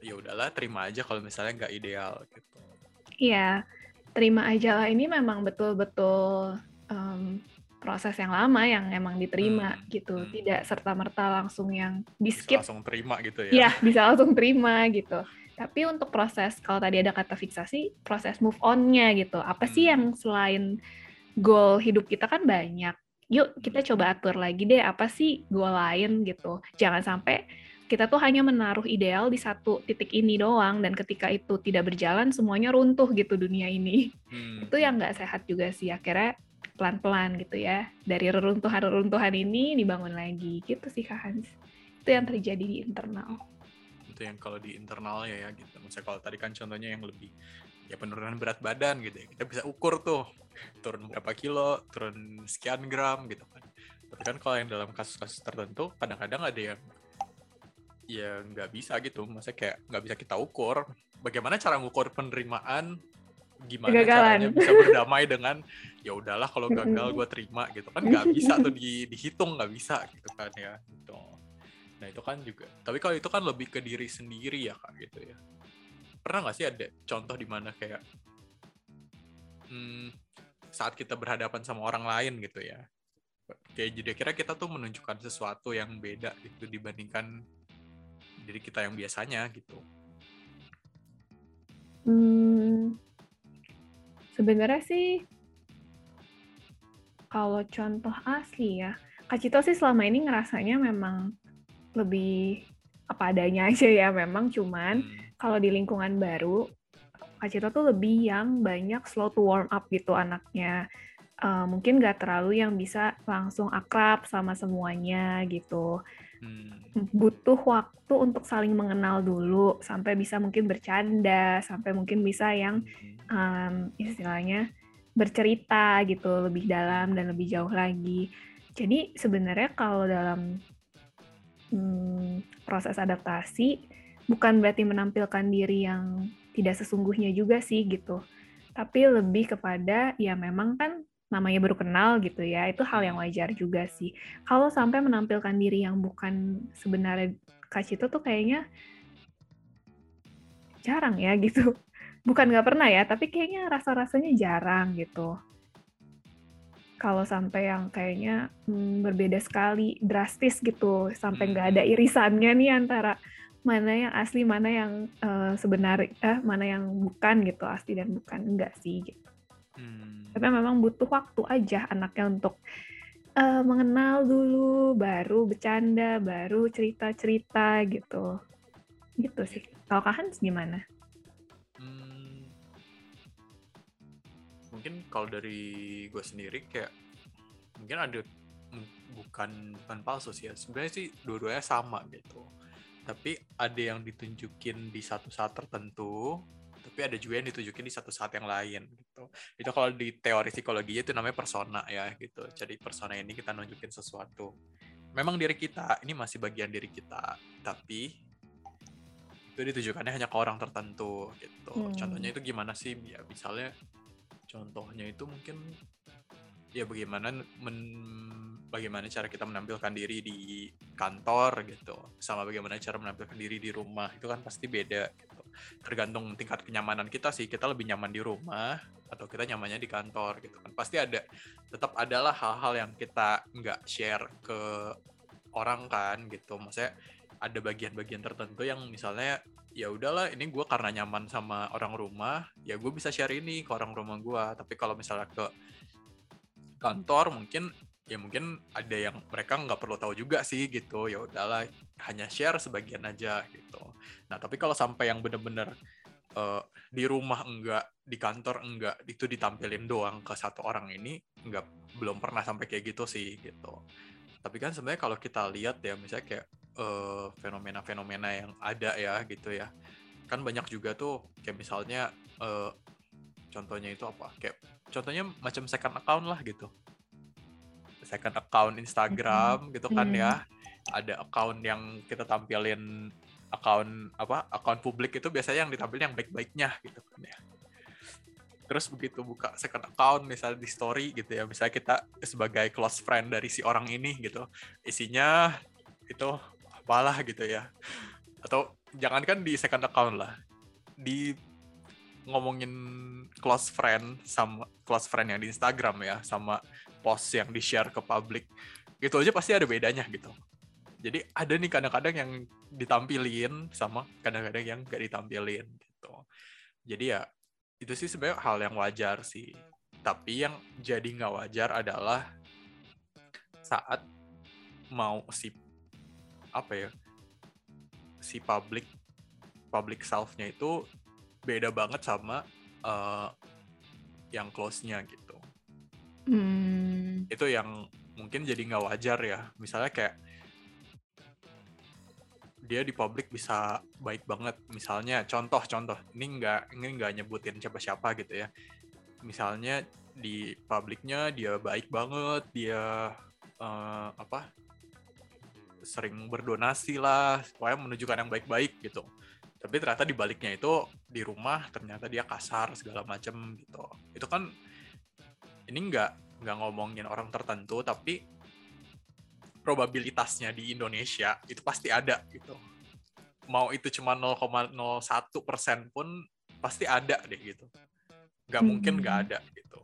ya udahlah terima aja kalau misalnya nggak ideal gitu iya terima aja lah ini memang betul-betul um, proses yang lama yang emang diterima hmm, gitu hmm. tidak serta merta langsung yang di skip langsung terima gitu ya Iya bisa langsung terima gitu tapi untuk proses, kalau tadi ada kata fiksasi, proses move on-nya gitu. Apa sih hmm. yang selain goal hidup kita kan banyak. Yuk kita coba atur lagi deh, apa sih goal lain gitu. Jangan sampai kita tuh hanya menaruh ideal di satu titik ini doang, dan ketika itu tidak berjalan, semuanya runtuh gitu dunia ini. Hmm. Itu yang nggak sehat juga sih. Akhirnya pelan-pelan gitu ya. Dari reruntuhan-reruntuhan ini dibangun lagi gitu sih Kak Hans. Itu yang terjadi di internal gitu yang kalau di internalnya ya gitu. Misalnya kalau tadi kan contohnya yang lebih ya penurunan berat badan gitu ya. Kita bisa ukur tuh turun berapa kilo, turun sekian gram gitu kan. Tapi kan kalau yang dalam kasus-kasus tertentu kadang-kadang ada yang ya nggak bisa gitu. Maksudnya kayak nggak bisa kita ukur. Bagaimana cara ngukur penerimaan gimana Gagalan. caranya bisa berdamai dengan ya udahlah kalau gagal gue terima gitu kan nggak bisa tuh di, dihitung nggak bisa gitu kan ya gitu Nah itu kan juga. Tapi kalau itu kan lebih ke diri sendiri ya kak gitu ya. Pernah nggak sih ada contoh di mana kayak hmm, saat kita berhadapan sama orang lain gitu ya. Kayak jadi kira kita tuh menunjukkan sesuatu yang beda gitu dibandingkan diri kita yang biasanya gitu. Hmm, sebenarnya sih kalau contoh asli ya, Kak Cito sih selama ini ngerasanya memang lebih apa adanya aja ya memang cuman hmm. Kalau di lingkungan baru Kak Cito tuh lebih yang banyak slow to warm up gitu anaknya. Uh, mungkin gak terlalu yang bisa langsung akrab sama semuanya gitu. Hmm. butuh waktu untuk saling mengenal dulu sampai bisa mungkin bercanda sampai mungkin bisa yang um, istilahnya bercerita gitu lebih dalam dan lebih jauh lagi. Jadi sebenarnya kalau dalam hmm, proses adaptasi bukan berarti menampilkan diri yang tidak sesungguhnya juga sih gitu. Tapi lebih kepada ya memang kan namanya baru kenal gitu ya, itu hal yang wajar juga sih. Kalau sampai menampilkan diri yang bukan sebenarnya Kak Cito tuh kayaknya jarang ya [laughs] gitu. Bukan nggak pernah ya, tapi kayaknya rasa-rasanya jarang gitu kalau sampai yang kayaknya hmm, berbeda sekali, drastis gitu, sampai nggak ada hmm. irisannya nih antara mana yang asli, mana yang uh, sebenarnya, eh, mana yang bukan gitu, asli dan bukan, enggak sih gitu. Hmm. Tapi memang butuh waktu aja anaknya untuk uh, mengenal dulu, baru bercanda, baru cerita-cerita gitu. Gitu sih. Kalau Kak Hans gimana? Hmm, mungkin kalau dari gue sendiri kayak mungkin ada bukan bukan palsu sih ya sebenarnya sih dua-duanya sama gitu tapi ada yang ditunjukin di satu saat tertentu tapi ada juga yang ditunjukin di satu saat yang lain gitu. Itu kalau di teori psikologi itu namanya persona ya gitu. Jadi persona ini kita nunjukin sesuatu. Memang diri kita ini masih bagian diri kita tapi itu ditujukannya hanya ke orang tertentu gitu. Hmm. contohnya itu gimana sih? Ya misalnya contohnya itu mungkin ya bagaimana men, bagaimana cara kita menampilkan diri di kantor gitu. Sama bagaimana cara menampilkan diri di rumah itu kan pasti beda gitu. Tergantung tingkat kenyamanan kita sih kita lebih nyaman di rumah atau kita nyamannya di kantor gitu kan. Pasti ada tetap adalah hal-hal yang kita nggak share ke orang kan gitu. Maksudnya ada bagian-bagian tertentu yang misalnya ya udahlah ini gue karena nyaman sama orang rumah ya gue bisa share ini ke orang rumah gue tapi kalau misalnya ke kantor mungkin ya mungkin ada yang mereka nggak perlu tahu juga sih gitu ya udahlah hanya share sebagian aja gitu. Nah tapi kalau sampai yang bener-bener uh, di rumah enggak di kantor enggak itu ditampilin doang ke satu orang ini enggak belum pernah sampai kayak gitu sih gitu. Tapi kan sebenarnya kalau kita lihat ya misalnya kayak eh, fenomena-fenomena yang ada ya gitu ya kan banyak juga tuh kayak misalnya uh, contohnya itu apa? Kayak contohnya macam second account lah gitu. Second account Instagram gitu kan ya. Ada account yang kita tampilin account apa account publik itu biasanya yang ditampilin yang baik-baiknya gitu kan ya. Terus begitu buka second account misalnya di story gitu ya misalnya kita sebagai close friend dari si orang ini gitu isinya itu apalah gitu ya. Atau jangankan di second account lah di ngomongin close friend sama close friend yang di Instagram ya sama post yang di share ke publik. Gitu aja pasti ada bedanya gitu. Jadi ada nih kadang-kadang yang ditampilin sama kadang-kadang yang gak ditampilin gitu. Jadi ya itu sih sebenarnya hal yang wajar sih. Tapi yang jadi nggak wajar adalah saat mau si apa ya si public public self-nya itu beda banget sama uh, yang close-nya gitu. Hmm. Itu yang mungkin jadi nggak wajar ya. Misalnya kayak dia di publik bisa baik banget. Misalnya contoh-contoh, ini nggak ini nggak nyebutin siapa-siapa gitu ya. Misalnya di publiknya dia baik banget, dia uh, apa sering berdonasi lah, supaya menunjukkan yang baik-baik gitu tapi ternyata di baliknya itu di rumah ternyata dia kasar segala macem gitu. Itu kan ini nggak nggak ngomongin orang tertentu tapi probabilitasnya di Indonesia itu pasti ada gitu. Mau itu cuma 0,01 persen pun pasti ada deh gitu. Nggak mungkin nggak hmm. ada gitu.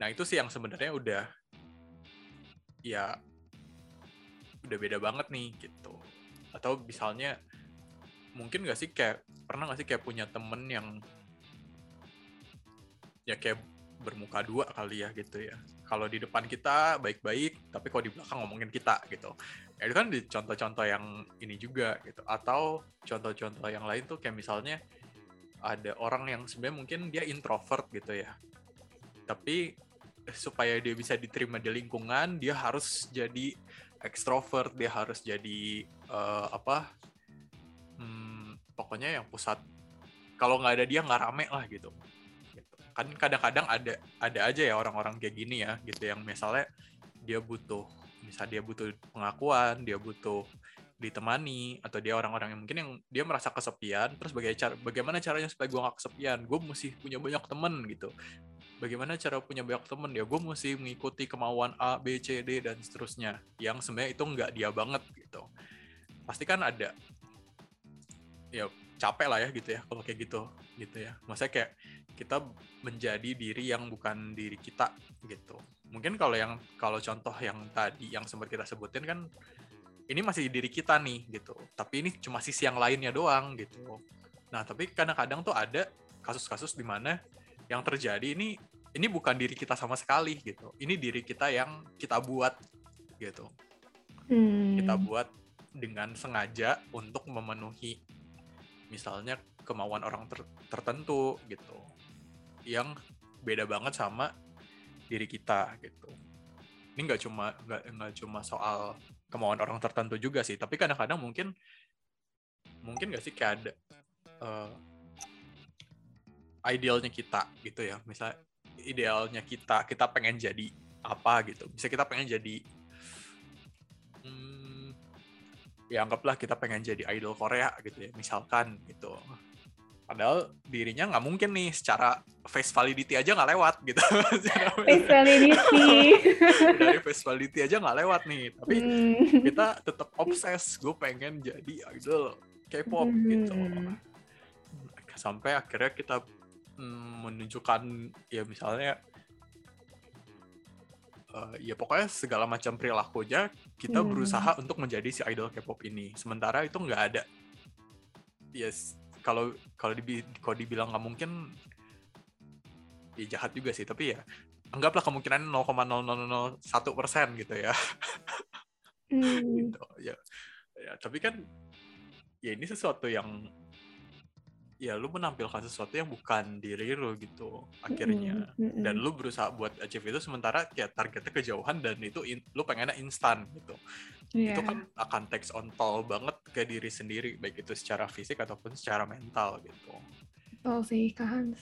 Nah itu sih yang sebenarnya udah ya udah beda banget nih gitu. Atau misalnya mungkin gak sih kayak pernah gak sih kayak punya temen yang ya kayak bermuka dua kali ya gitu ya. Kalau di depan kita baik-baik tapi kalau di belakang ngomongin kita gitu. Ya itu kan di contoh-contoh yang ini juga gitu. Atau contoh-contoh yang lain tuh kayak misalnya ada orang yang sebenarnya mungkin dia introvert gitu ya. Tapi supaya dia bisa diterima di lingkungan dia harus jadi ekstrovert dia harus jadi uh, apa pokoknya yang pusat. Kalau nggak ada dia nggak rame lah gitu. gitu. kan kadang-kadang ada ada aja ya orang-orang kayak gini ya gitu. Yang misalnya dia butuh misal dia butuh pengakuan dia butuh ditemani atau dia orang-orang yang mungkin yang dia merasa kesepian terus bagaimana cara bagaimana caranya supaya gue gak kesepian? Gue mesti punya banyak temen gitu. Bagaimana cara punya banyak temen? Ya gue mesti mengikuti kemauan A B C D dan seterusnya. Yang sebenarnya itu nggak dia banget gitu. Pasti kan ada ya capek lah ya gitu ya kalau kayak gitu gitu ya. Maksudnya kayak kita menjadi diri yang bukan diri kita gitu. Mungkin kalau yang kalau contoh yang tadi yang sempat kita sebutin kan ini masih diri kita nih gitu. Tapi ini cuma sisi yang lainnya doang gitu. Nah tapi kadang-kadang tuh ada kasus-kasus di mana yang terjadi ini ini bukan diri kita sama sekali gitu. Ini diri kita yang kita buat gitu. Hmm. kita buat dengan sengaja untuk memenuhi misalnya kemauan orang ter tertentu gitu yang beda banget sama diri kita gitu. Ini nggak cuma nggak cuma soal kemauan orang tertentu juga sih tapi kadang-kadang mungkin mungkin nggak sih kayak ada uh, idealnya kita gitu ya. Misal idealnya kita kita pengen jadi apa gitu. Bisa kita pengen jadi ya anggaplah kita pengen jadi idol Korea gitu ya misalkan gitu padahal dirinya nggak mungkin nih secara face validity aja nggak lewat gitu [laughs] face validity [laughs] dari face validity aja nggak lewat nih tapi hmm. kita tetap obses gue pengen jadi idol K-pop hmm. gitu sampai akhirnya kita mm, menunjukkan ya misalnya uh, ya pokoknya segala macam perilaku aja kita hmm. berusaha untuk menjadi si idol K-pop ini. Sementara itu nggak ada. Yes, kalau kalau dibi kalau dibilang nggak mungkin, ya jahat juga sih. Tapi ya anggaplah kemungkinan 0,0001 persen gitu ya. [laughs] Hmm. gitu ya. Ya tapi kan ya ini sesuatu yang ya lu menampilkan sesuatu yang bukan diri lu gitu akhirnya mm -hmm. dan lu berusaha buat achieve itu sementara ya targetnya kejauhan dan itu in, lu pengennya instan gitu yeah. itu kan akan takes on toll banget ke diri sendiri baik itu secara fisik ataupun secara mental gitu oh sih kan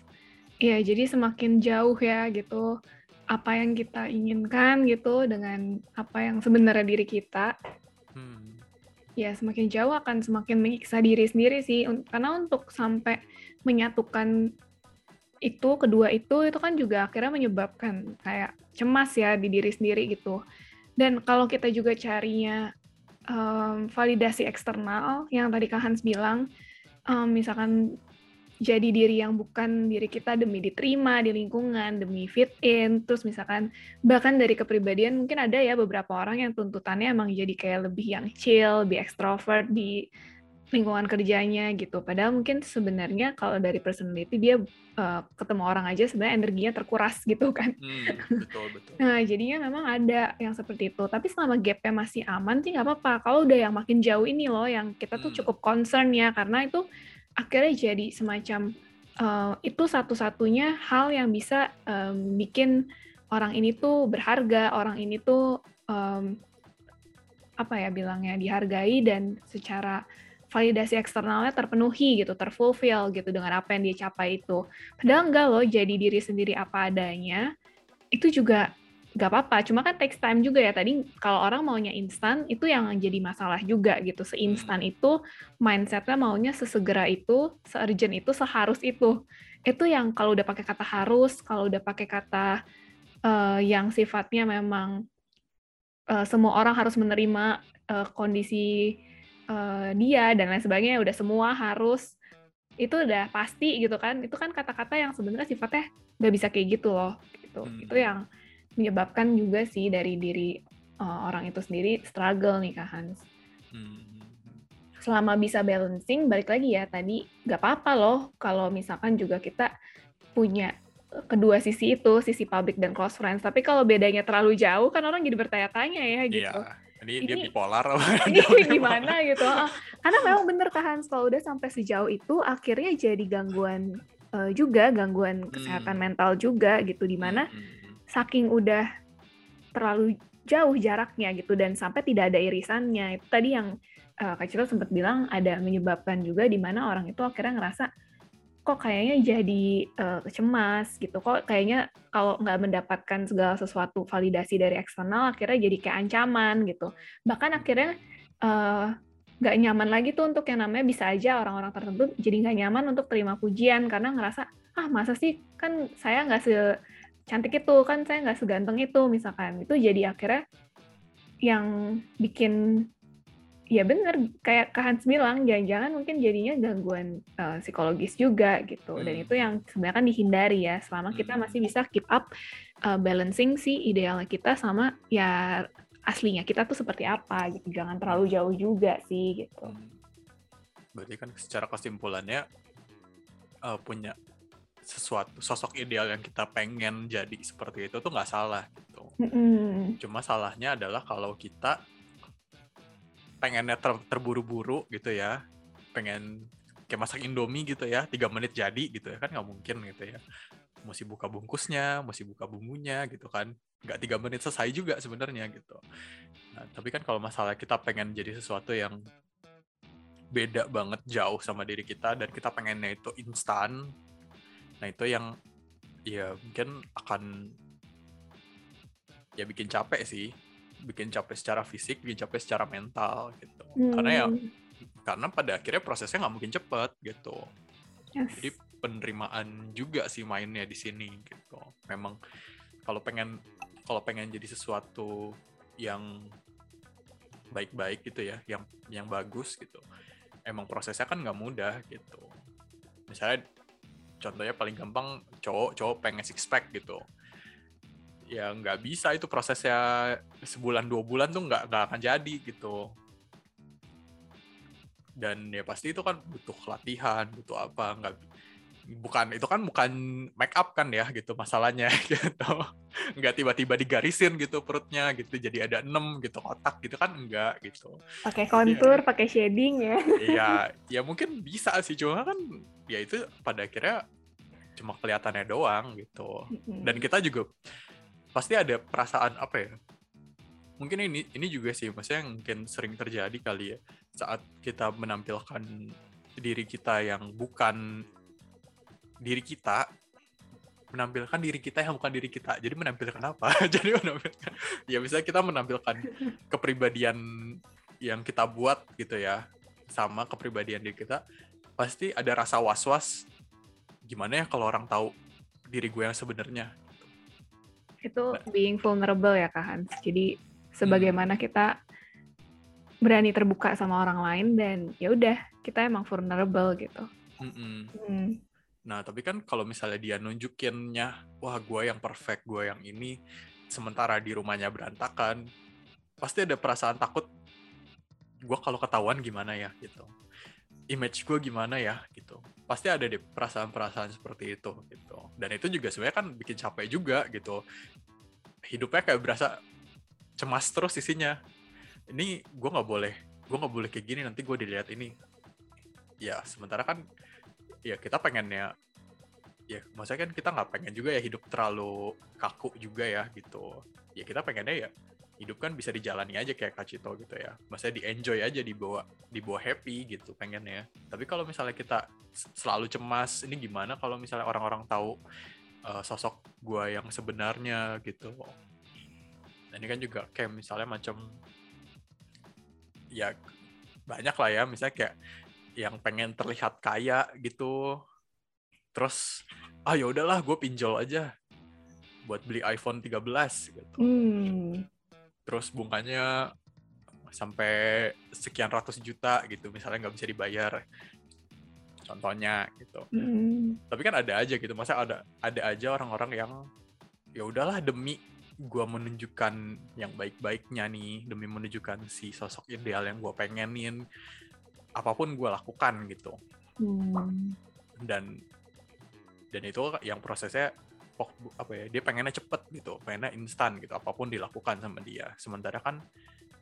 Iya, jadi semakin jauh ya gitu apa yang kita inginkan gitu dengan apa yang sebenarnya diri kita. Hmm ya semakin jauh akan semakin menyiksa diri sendiri sih. Karena untuk sampai menyatukan itu kedua itu itu kan juga akhirnya menyebabkan kayak cemas ya di diri sendiri gitu. Dan kalau kita juga carinya um, validasi eksternal yang tadi Kak Hans bilang um, misalkan jadi diri yang bukan diri kita demi diterima di lingkungan, demi fit in, terus misalkan bahkan dari kepribadian mungkin ada ya beberapa orang yang tuntutannya emang jadi kayak lebih yang chill, lebih extrovert di lingkungan kerjanya gitu. Padahal mungkin sebenarnya kalau dari personality dia uh, ketemu orang aja sebenarnya energinya terkuras gitu kan. Hmm, betul betul. nah jadinya memang ada yang seperti itu. Tapi selama gapnya masih aman sih nggak apa-apa. Kalau udah yang makin jauh ini loh yang kita tuh hmm. cukup concern ya karena itu akhirnya jadi semacam uh, itu satu-satunya hal yang bisa um, bikin orang ini tuh berharga, orang ini tuh um, apa ya bilangnya dihargai dan secara validasi eksternalnya terpenuhi gitu, terfulfill gitu dengan apa yang dia capai itu. Padahal enggak loh, jadi diri sendiri apa adanya, itu juga gak apa-apa. Cuma kan takes time juga ya. Tadi kalau orang maunya instan itu yang jadi masalah juga gitu. Seinstan hmm. itu mindsetnya maunya sesegera itu seurgent itu seharus itu. Itu yang kalau udah pakai kata harus kalau udah pakai kata uh, yang sifatnya memang uh, semua orang harus menerima uh, kondisi uh, dia dan lain sebagainya udah semua harus itu udah pasti gitu kan. Itu kan kata-kata yang sebenarnya sifatnya nggak bisa kayak gitu loh gitu. Hmm. itu yang menyebabkan juga sih dari diri uh, orang itu sendiri struggle nih Kak Hans. Hmm. Selama bisa balancing, balik lagi ya tadi nggak apa-apa loh kalau misalkan juga kita punya kedua sisi itu, sisi public dan close friends. Tapi kalau bedanya terlalu jauh kan orang jadi bertanya-tanya ya gitu. Iya. Ini, ini dia bipolar ini [laughs] [laughs] gimana gitu. Karena memang bener Kak Hans kalau udah sampai sejauh itu akhirnya jadi gangguan uh, juga, gangguan kesehatan hmm. mental juga gitu di mana hmm, hmm saking udah terlalu jauh jaraknya gitu dan sampai tidak ada irisannya. Itu tadi yang uh, Kak Cito sempat bilang ada menyebabkan juga di mana orang itu akhirnya ngerasa kok kayaknya jadi uh, cemas gitu. Kok kayaknya kalau nggak mendapatkan segala sesuatu validasi dari eksternal akhirnya jadi kayak ancaman gitu. Bahkan akhirnya uh, nggak nyaman lagi tuh untuk yang namanya bisa aja orang-orang tertentu jadi nggak nyaman untuk terima pujian karena ngerasa ah masa sih? Kan saya nggak se cantik itu kan saya nggak seganteng itu misalkan itu jadi akhirnya yang bikin ya bener kayak Kak Hans bilang jangan-jangan mungkin jadinya gangguan uh, psikologis juga gitu dan hmm. itu yang sebenarnya kan dihindari ya selama kita hmm. masih bisa keep up uh, balancing si idealnya kita sama ya aslinya kita tuh seperti apa gitu jangan terlalu jauh juga sih gitu. Hmm. Berarti kan secara kesimpulannya uh, punya sesuatu sosok ideal yang kita pengen jadi seperti itu tuh nggak salah gitu. Mm-hmm. Cuma salahnya adalah kalau kita pengennya ter, terburu-buru gitu ya, pengen kayak masak Indomie gitu ya, tiga menit jadi gitu ya kan nggak mungkin gitu ya. mesti buka bungkusnya mesti buka bumbunya gitu kan nggak tiga menit selesai juga sebenarnya gitu nah tapi kan kalau masalah kita pengen jadi sesuatu yang beda banget jauh sama diri kita dan kita pengennya itu instan nah itu yang ya mungkin akan ya bikin capek sih bikin capek secara fisik bikin capek secara mental gitu hmm. karena ya hmm. karena pada akhirnya prosesnya nggak mungkin cepet gitu yes. jadi penerimaan juga sih mainnya di sini gitu. Memang kalau pengen kalau pengen jadi sesuatu yang baik-baik gitu ya, yang yang bagus gitu. Emang prosesnya kan nggak mudah gitu. Misalnya contohnya paling gampang cowok cowok pengen six pack gitu. Ya nggak bisa itu prosesnya sebulan dua bulan tuh nggak nggak akan jadi gitu dan ya pasti itu kan butuh latihan butuh apa nggak bukan itu kan bukan make up kan ya gitu masalahnya [laughs] gitu. Nggak tiba-tiba digarisin gitu perutnya gitu jadi ada enam gitu kotak gitu kan enggak gitu. Pakai kontur ya. pakai shading ya. [laughs] Iya ya mungkin bisa sih cuma kan ya itu pada akhirnya cuma kelihatannya doang gitu. Dan kita juga pasti ada perasaan apa ya mungkin ini ini juga sih maksudnya mungkin sering terjadi kali ya saat kita menampilkan diri kita yang bukan diri kita menampilkan diri kita yang bukan diri kita. Jadi menampilkan apa? [laughs] Jadi menampilkan ya misalnya kita menampilkan kepribadian yang kita buat gitu ya sama kepribadian diri kita pasti ada rasa was-was gimana ya kalau orang tahu diri gue yang sebenarnya itu nah. being vulnerable ya Kak Hans. Jadi sebagaimana hmm. kita berani terbuka sama orang lain dan ya udah kita emang vulnerable gitu. Mm -mm. Hmm. Nah, tapi kan kalau misalnya dia nunjukinnya, wah gue yang perfect, gue yang ini, sementara di rumahnya berantakan, pasti ada perasaan takut, gue kalau ketahuan gimana ya, gitu. Image gue gimana ya, gitu. Pasti ada deh perasaan-perasaan seperti itu, gitu. Dan itu juga sebenarnya kan bikin capek juga, gitu. Hidupnya kayak berasa cemas terus isinya. Ini gue nggak boleh, gue nggak boleh kayak gini, nanti gue dilihat ini. Ya, sementara kan ya kita pengennya ya maksudnya kan kita nggak pengen juga ya hidup terlalu kaku juga ya gitu. Ya kita pengennya ya hidup kan bisa dijalani aja kayak Kacito gitu ya. Maksudnya di enjoy aja dibawa dibawa happy gitu pengennya. Tapi kalau misalnya kita selalu cemas ini gimana kalau misalnya orang-orang tahu uh, sosok gue yang sebenarnya gitu? Nah, ini kan juga kayak misalnya macam ya banyak lah ya. Misalnya kayak yang pengen terlihat kaya gitu terus ah ya udahlah gue pinjol aja buat beli iPhone 13 gitu hmm. terus bunganya sampai sekian ratus juta gitu misalnya nggak bisa dibayar contohnya gitu hmm. tapi kan ada aja gitu masa ada ada aja orang-orang yang ya udahlah demi gue menunjukkan yang baik-baiknya nih demi menunjukkan si sosok ideal yang gue pengenin apa pun gue lakukan gitu. Hmm. dan dan itu yang prosesnya apa ya dia pengennya cepet gitu pengennya instan gitu apa pun dilakukan sama dia. Sementara kan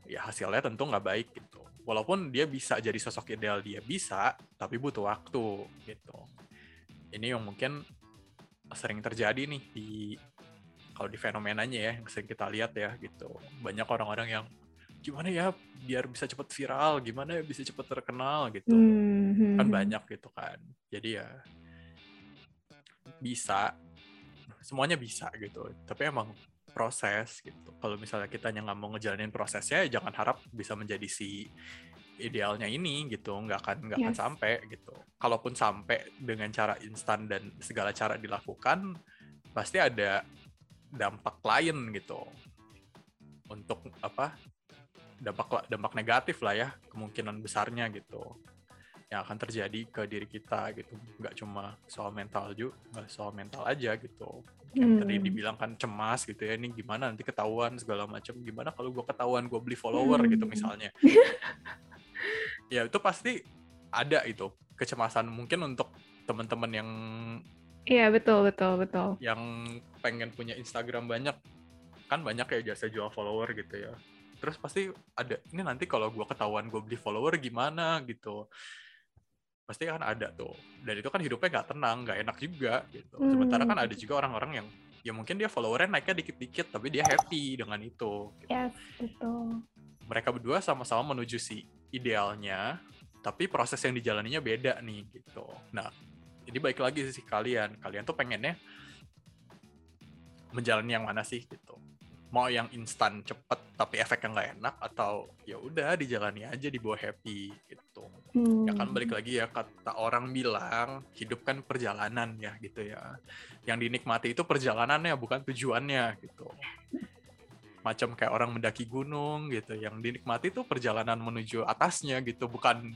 ya hasilnya tentu nggak baik gitu. Walaupun dia bisa jadi sosok ideal dia bisa tapi butuh waktu gitu. Ini yang mungkin sering terjadi nih di kalau di fenomenanya ya yang sering kita lihat ya gitu. Banyak orang-orang yang gimana ya biar bisa cepet viral, gimana ya bisa cepet terkenal gitu. Hmm. Kan hmm. banyak gitu kan. Jadi ya bisa, semuanya bisa gitu. Tapi emang proses gitu. Kalau misalnya kita nggak mau ngejalanin prosesnya, ya jangan harap bisa menjadi si idealnya ini gitu, nggak akan nggak yes. akan sampai gitu. Kalaupun sampai dengan cara instan dan segala cara dilakukan, pasti ada dampak lain gitu untuk apa dampak dampak negatif lah ya kemungkinan besarnya gitu yang akan terjadi ke diri kita gitu. Nggak cuma soal mental juga nggak soal mental aja gitu. Yang hmm. tadi dibilang kan cemas gitu ya ini gimana nanti ketahuan segala macam gimana kalau gue ketahuan gue beli follower gitu hmm. gitu misalnya? [laughs] Ya itu pasti ada itu kecemasan mungkin untuk teman-teman yang iya betul betul betul. Yang pengen punya Instagram banyak kan banyak ya jasa jual follower gitu ya terus pasti ada ini nanti kalau gue ketahuan gue beli follower gimana? Gitu. Pasti kan ada tuh. Dan itu kan hidupnya nggak tenang nggak enak juga gitu. Sementara kan ada Hmm. juga orang-orang yang ya mungkin dia followernya naiknya dikit-dikit tapi dia happy dengan itu gitu. Yes, betul. mereka berdua sama-sama menuju si idealnya tapi proses yang dijalaninya beda nih gitu. Nah ini baik lagi sih kalian. Kalian tuh pengennya menjalani yang mana sih gitu mau yang instan cepet tapi efeknya nggak enak atau ya udah dijalani aja dibawa happy gitu. Ya kan Hmm. balik lagi ya kata orang bilang hidup kan perjalanan ya gitu ya. Yang dinikmati itu perjalanannya bukan tujuannya gitu. Macam kayak orang mendaki gunung gitu. Yang dinikmati itu perjalanan menuju atasnya gitu. Bukan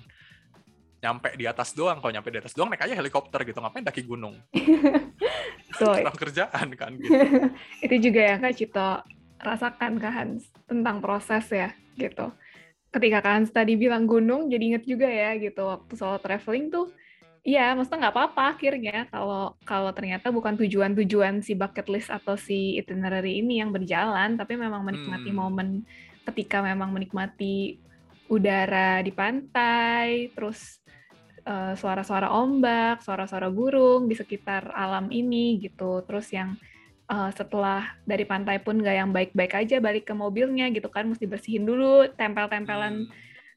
nyampe di atas doang. Kalau nyampe di atas doang naik aja helikopter gitu. Ngapain daki gunung? [laughs] Kurang kerjaan kan gitu. [laughs] Itu juga yang Kak Cito rasakan Kak Hans tentang proses ya gitu. Ketika Kak Hans tadi bilang gunung, jadi inget juga ya gitu waktu soal traveling tuh, iya maksudnya nggak apa-apa akhirnya kalau kalau ternyata bukan tujuan-tujuan si bucket list atau si itinerary ini yang berjalan, tapi memang menikmati Hmm. momen ketika memang menikmati udara di pantai, terus eh, suara-suara ombak, suara-suara burung di sekitar alam ini gitu. Terus yang eh, setelah dari pantai pun nggak yang baik-baik aja balik ke mobilnya gitu kan, mesti bersihin dulu tempel-tempelan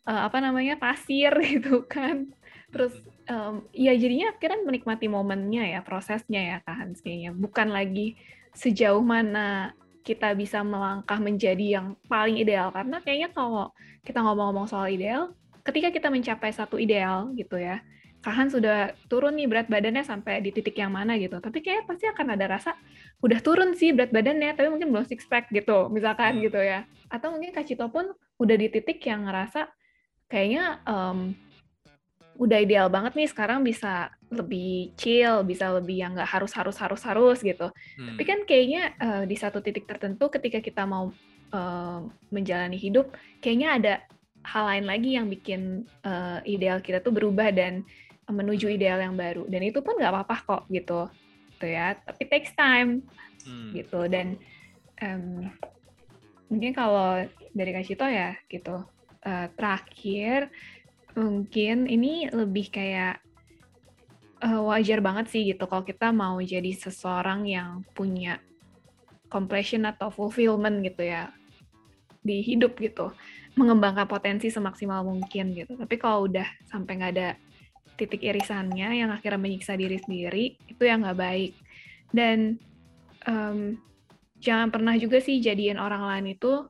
Hmm. eh, apa namanya pasir [laughs] gitu kan. Terus em, ya jadinya akhirnya menikmati momennya ya, prosesnya ya Hans kayaknya. Bukan lagi sejauh mana kita bisa melangkah menjadi yang paling ideal. Karena kayaknya kalau kita ngomong-ngomong soal ideal, ketika kita mencapai satu ideal gitu ya, Kak Hans sudah turun nih berat badannya sampai di titik yang mana gitu. Tapi kayak pasti akan ada rasa udah turun sih berat badannya, tapi mungkin belum six pack gitu, misalkan Hmm. gitu ya. Atau mungkin Kak Cito pun udah di titik yang ngerasa kayaknya em, udah ideal banget nih sekarang bisa lebih chill, bisa lebih yang nggak harus harus harus harus gitu. Hmm. Tapi kan kayaknya eh, di satu titik tertentu ketika kita mau eh, menjalani hidup, kayaknya ada hal lain lagi yang bikin eh, ideal kita tuh berubah dan menuju ideal yang baru. Dan itu pun nggak apa-apa kok gitu, gitu ya. Tapi takes time Hmm. gitu. Dan em, mungkin kalau dari Kak Cito ya gitu. Eh, terakhir mungkin ini lebih kayak eh, wajar banget sih gitu kalau kita mau jadi seseorang yang punya completion atau fulfillment gitu ya di hidup gitu mengembangkan potensi semaksimal mungkin gitu tapi kalau udah sampai nggak ada titik irisannya yang akhirnya menyiksa diri sendiri itu yang nggak baik dan em, jangan pernah juga sih jadiin orang lain itu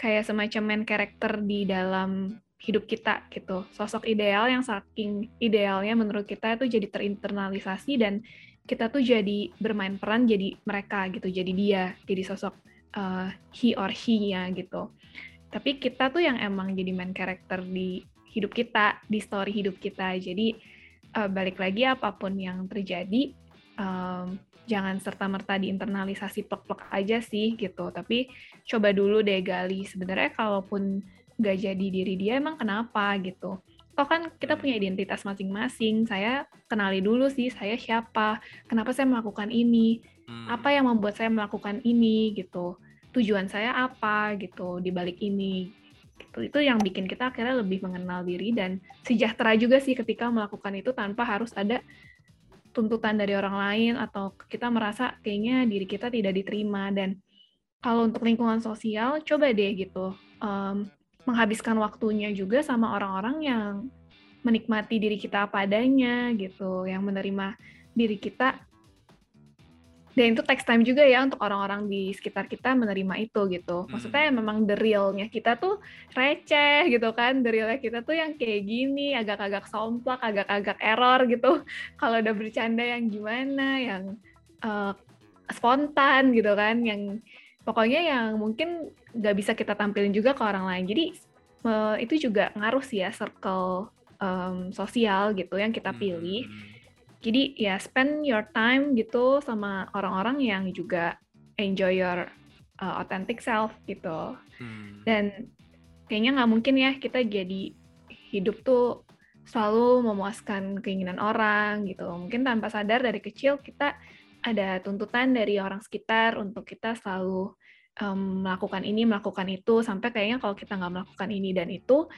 kayak semacam main karakter di dalam hidup kita gitu. Sosok ideal yang saking idealnya menurut kita itu jadi terinternalisasi dan kita tuh jadi bermain peran jadi mereka gitu, jadi dia, jadi sosok uh, he or she-nya gitu. Tapi kita tuh yang emang jadi main karakter di hidup kita, di story hidup kita. Jadi uh, balik lagi apa pun yang terjadi, um, jangan serta-merta diinternalisasi plek-plek aja sih gitu. Tapi coba dulu deh gali sebenarnya kalaupun nggak jadi diri dia emang kenapa gitu. Toh kan kita punya identitas masing-masing. Saya kenali dulu sih saya siapa, kenapa saya melakukan ini, Hmm. apa yang membuat saya melakukan ini gitu. Tujuan saya apa gitu di balik ini. Gitu. Itu yang bikin kita akhirnya lebih mengenal diri dan sejahtera juga sih ketika melakukan itu tanpa harus ada tuntutan dari orang lain atau kita merasa kayaknya diri kita tidak diterima dan kalau untuk lingkungan sosial coba deh gitu em, menghabiskan waktunya juga sama orang-orang yang menikmati diri kita apa adanya gitu yang menerima diri kita dan itu takes time juga ya untuk orang-orang di sekitar kita menerima itu gitu. Maksudnya memang the realnya kita tuh receh gitu kan. The realnya kita tuh yang kayak gini agak-agak somplak agak-agak error gitu. [laughs] Kalau udah bercanda yang gimana yang uh, spontan gitu kan. Yang pokoknya yang mungkin nggak bisa kita tampilin juga ke orang lain. Jadi uh, itu juga ngaruh sih ya circle um, sosial gitu yang kita pilih. Hmm. Jadi ya spend your time gitu sama orang-orang yang juga enjoy your uh, authentic self gitu. Hmm. dan kayaknya nggak mungkin ya kita jadi hidup tuh selalu memuaskan keinginan orang gitu. Mungkin tanpa sadar dari kecil kita ada tuntutan dari orang sekitar untuk kita selalu em, melakukan ini melakukan itu. Sampai kayaknya kalau kita nggak melakukan ini dan itu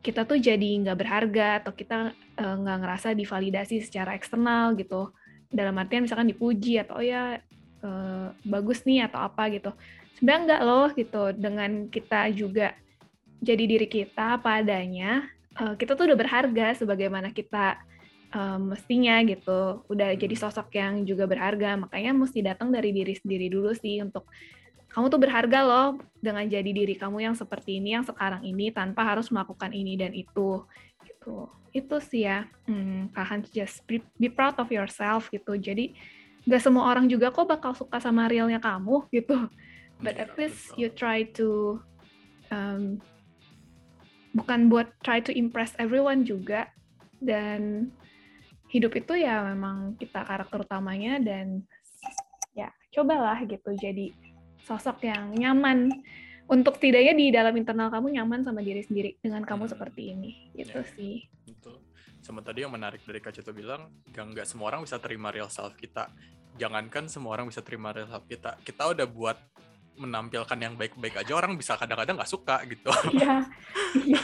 kita tuh jadi nggak berharga atau kita uh, nggak ngerasa divalidasi secara eksternal gitu. Dalam artian misalkan dipuji atau oh ya uh, bagus nih atau apa gitu. Sebenarnya enggak loh gitu dengan kita juga jadi diri kita apa adanya uh, kita tuh udah berharga sebagaimana kita um, mestinya gitu. Udah jadi hmm. sosok yang juga berharga makanya mesti datang dari diri sendiri dulu sih untuk kamu tuh berharga loh dengan jadi diri kamu yang seperti ini yang sekarang ini tanpa harus melakukan ini dan itu gitu. Itu sih ya. Hmm, kalian just be, be proud of yourself gitu. Jadi nggak semua orang juga kok bakal suka sama realnya kamu gitu. But at least you try to um, bukan buat try to impress everyone juga. Dan hidup itu ya memang kita karakter utamanya dan ya cobalah gitu. Jadi sosok yang nyaman untuk tidaknya di dalam internal kamu nyaman sama diri sendiri dengan kamu hmm. seperti ini gitu ya, sih. Betul. Sama tadi yang menarik dari Kak Cito bilang, gak nggak semua orang bisa terima real self kita. Jangankan semua orang bisa terima real self kita, kita udah buat menampilkan yang baik-baik aja orang bisa kadang-kadang nggak suka gitu. Iya. iya.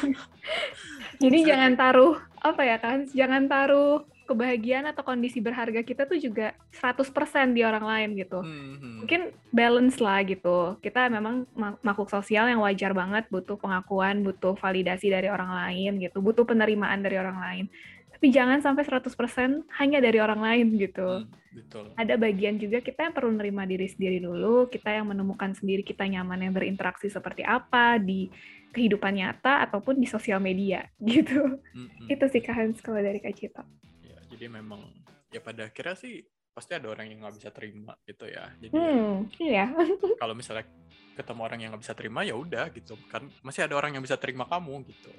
[laughs] Jadi jangan taruh apa ya kan? Jangan taruh kebahagiaan atau kondisi berharga kita tuh juga 100% di orang lain gitu. Hmm, hmm. Mungkin balance lah gitu. Kita memang makhluk sosial yang wajar banget butuh pengakuan, butuh validasi dari orang lain gitu, butuh penerimaan dari orang lain. Tapi jangan sampai 100% hanya dari orang lain gitu. Hmm, betul. Ada bagian juga kita yang perlu menerima diri sendiri dulu, kita yang menemukan sendiri kita nyaman yang berinteraksi seperti apa di kehidupan nyata ataupun di sosial media [laughs] gitu. Hmm, hmm. Itu sih Kak Hans kalau dari Kak Cito jadi memang ya pada akhirnya sih pasti ada orang yang nggak bisa terima gitu ya. Jadi hmm, iya. [laughs] kalau misalnya ketemu orang yang nggak bisa terima ya udah gitu kan. Masih ada orang yang bisa terima kamu gitu.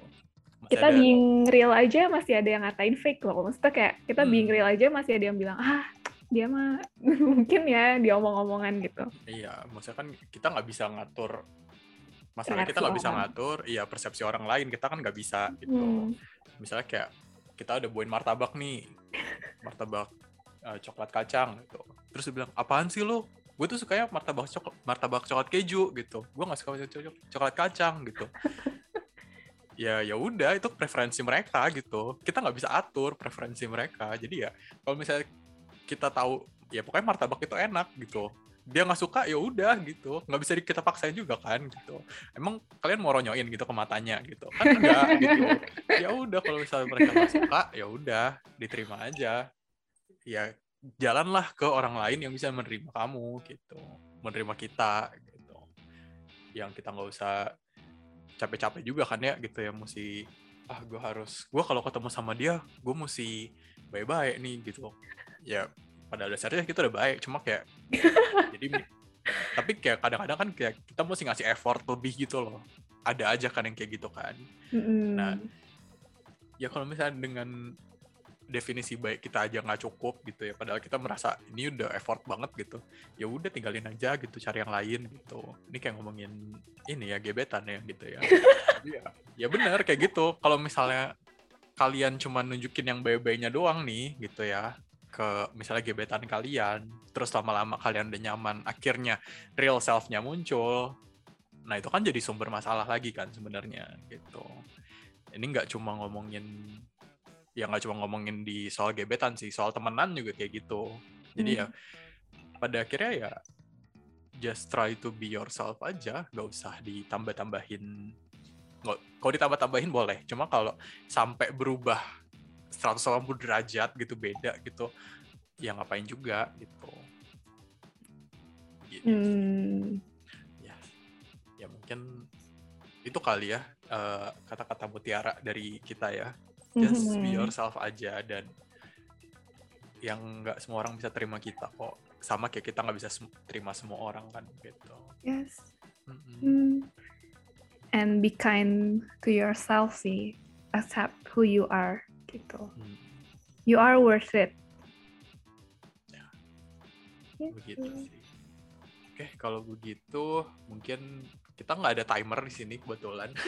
Masih kita ada... being real aja masih ada yang ngatain fake loh. Maksudnya kayak kita hmm. being real aja masih ada yang bilang ah dia mah [laughs] mungkin ya dia omong-omongan gitu. Iya maksudnya kan kita nggak bisa ngatur masalah kita nggak bisa ngatur iya persepsi orang lain kita kan nggak bisa gitu. Hmm. misalnya kayak kita udah bawain martabak nih. Martabak uh, coklat kacang gitu. Terus dia bilang apaan sih lo gue tuh sukanya martabak coklat martabak coklat keju gitu. Gue nggak suka coklat, coklat kacang gitu. [laughs] Ya ya udah itu preferensi mereka gitu. Kita nggak bisa atur preferensi mereka. Jadi ya kalau misalnya kita tahu ya pokoknya martabak itu enak gitu dia nggak suka ya udah gitu. Nggak bisa kita paksain juga kan gitu. Emang kalian mau ronyoin gitu ke matanya gitu? Kan enggak [laughs] gitu. Ya udah kalau misalnya mereka nggak suka ya udah diterima aja. Ya jalanlah ke orang lain yang bisa menerima kamu gitu. Menerima kita gitu. Yang kita nggak usah capek-capek juga kan ya gitu ya mesti ah gue harus gue kalau ketemu sama dia gue mesti baik-baik nih gitu. Ya pada dasarnya kita udah baik cuma kayak [laughs] jadi tapi kayak kadang-kadang kan kayak kita mesti ngasih effort lebih gitu loh. Ada aja kan yang kayak gitu kan. Mm. nah ya kalau misalnya dengan definisi baik kita aja nggak cukup gitu ya padahal kita merasa ini udah effort banget gitu ya udah tinggalin aja gitu cari yang lain gitu. Ini kayak ngomongin ini ya gebetan ya gitu ya. [laughs] Ya, ya benar kayak gitu. Kalau misalnya kalian cuma nunjukin yang baik-baiknya doang nih gitu ya ke misalnya gebetan kalian, terus lama-lama kalian udah nyaman, akhirnya real self-nya muncul. Nah itu kan jadi sumber masalah lagi kan sebenarnya gitu. Ini nggak cuma ngomongin, ya nggak cuma ngomongin di soal gebetan sih, soal temenan juga kayak gitu. Jadi ya, hmm. ya pada akhirnya ya just try to be yourself aja, nggak usah ditambah-tambahin. Kalau ditambah-tambahin boleh, cuma kalau sampai berubah 180 derajat gitu beda gitu. Ya ngapain juga gitu. Gitu hmm. ya. Ya mungkin itu kali ya uh, kata-kata mutiara dari kita ya. Just mm-hmm. be yourself aja dan yang nggak semua orang bisa terima kita kok. Sama kayak kita nggak bisa sem terima semua orang kan gitu. Yes. Mm-hmm. mm. and be kind to yourself sih. Accept who you are gitu. Hmm. You are worth it. Ya. Gitu. Begitu sih. Oke, kalau begitu mungkin kita nggak ada timer di sini kebetulan. [laughs]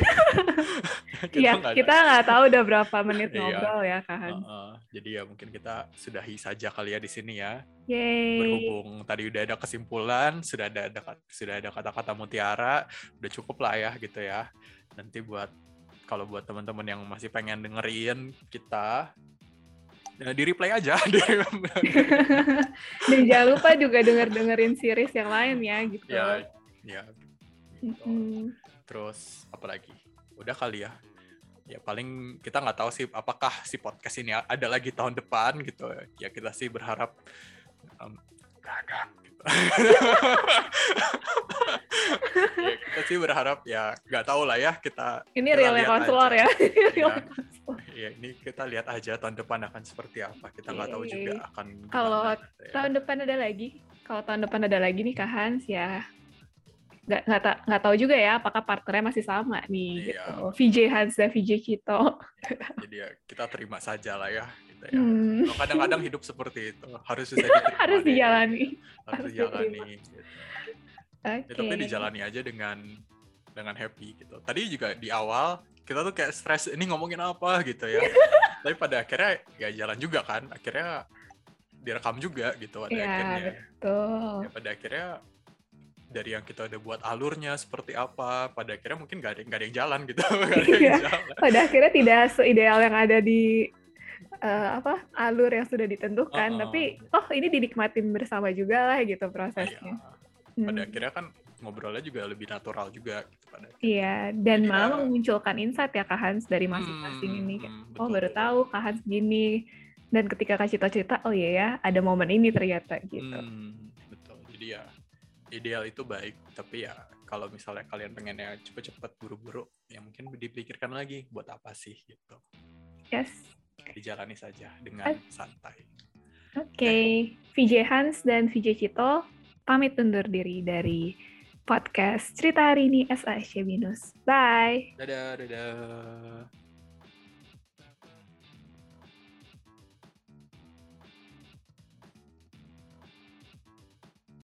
Iya, kita nggak tahu udah berapa menit iya. ngobrol ya, kan. Uh, uh, jadi ya mungkin kita sudahi saja kali ya di sini ya. Yeay. Berhubung tadi udah ada kesimpulan, sudah ada, ada sudah ada kata-kata mutiara, udah cukup lah ya gitu ya. Nanti buat kalau buat teman-teman yang masih pengen dengerin kita ya di replay aja [laughs] dan jangan lupa juga denger dengerin series yang lain ya gitu ya ya gitu. Mm-mm. terus apa lagi udah kali ya ya paling kita nggak tahu sih apakah si podcast ini ada lagi tahun depan gitu ya kita sih berharap um, ada. Ya, kita sih berharap ya nggak tahu lah ya kita ini realnya konselor ya [laughs] Iya. ya ini kita lihat aja tahun depan akan seperti apa kita nggak tahu Oke. juga akan Kalau gitu ya. tahun depan ada lagi kalau tahun depan ada lagi nih Kak Hans ya nggak nggak ta- nggak tahu juga ya apakah partnernya masih sama nih Iya. gitu VJ Hans dan VJ Cito jadi ya kita terima saja lah ya gitu ya Hmm. Kadang-kadang hidup seperti itu [laughs] harus bisa diterima harus dijalani harus harus dijalani gitu. oke Ya, tapi dijalani aja dengan dengan happy gitu. Tadi juga di awal kita tuh kayak stres ini ngomongin apa gitu ya. [laughs] tapi pada akhirnya ya jalan juga kan. Akhirnya direkam juga gitu pada ya akhirnya. betul Ya, pada akhirnya dari yang kita udah buat alurnya seperti apa, pada akhirnya mungkin nggak ada nggak ada yang jalan gitu, [laughs] ada Iya. yang jalan. pada akhirnya tidak seideal yang ada di eh, apa alur yang sudah ditentukan Uh-uh. tapi oh ini dinikmatin bersama juga lah gitu Iya. prosesnya Pada Hmm. akhirnya kan ngobrolnya juga lebih natural juga gitu pada. Iya, dan Jadi malah ya- memunculkan insight ya Kak Hans dari masing-masing Hmm, ini. Hmm, oh betul, baru tahu Kak Hans gini. Dan ketika Kak Cito cerita, oh iya ya, ada momen ini ternyata gitu. Hmm, betul. Jadi ya ideal itu baik, tapi ya kalau misalnya kalian pengennya cepet-cepet buru-buru, ya mungkin dipikirkan lagi buat apa sih gitu. Yes. Dijalani saja dengan santai. Oke, VJ Hans dan VJ Cito pamit undur diri dari podcast cerita hari ini SASC Minus. Bye. Dadah, dadah.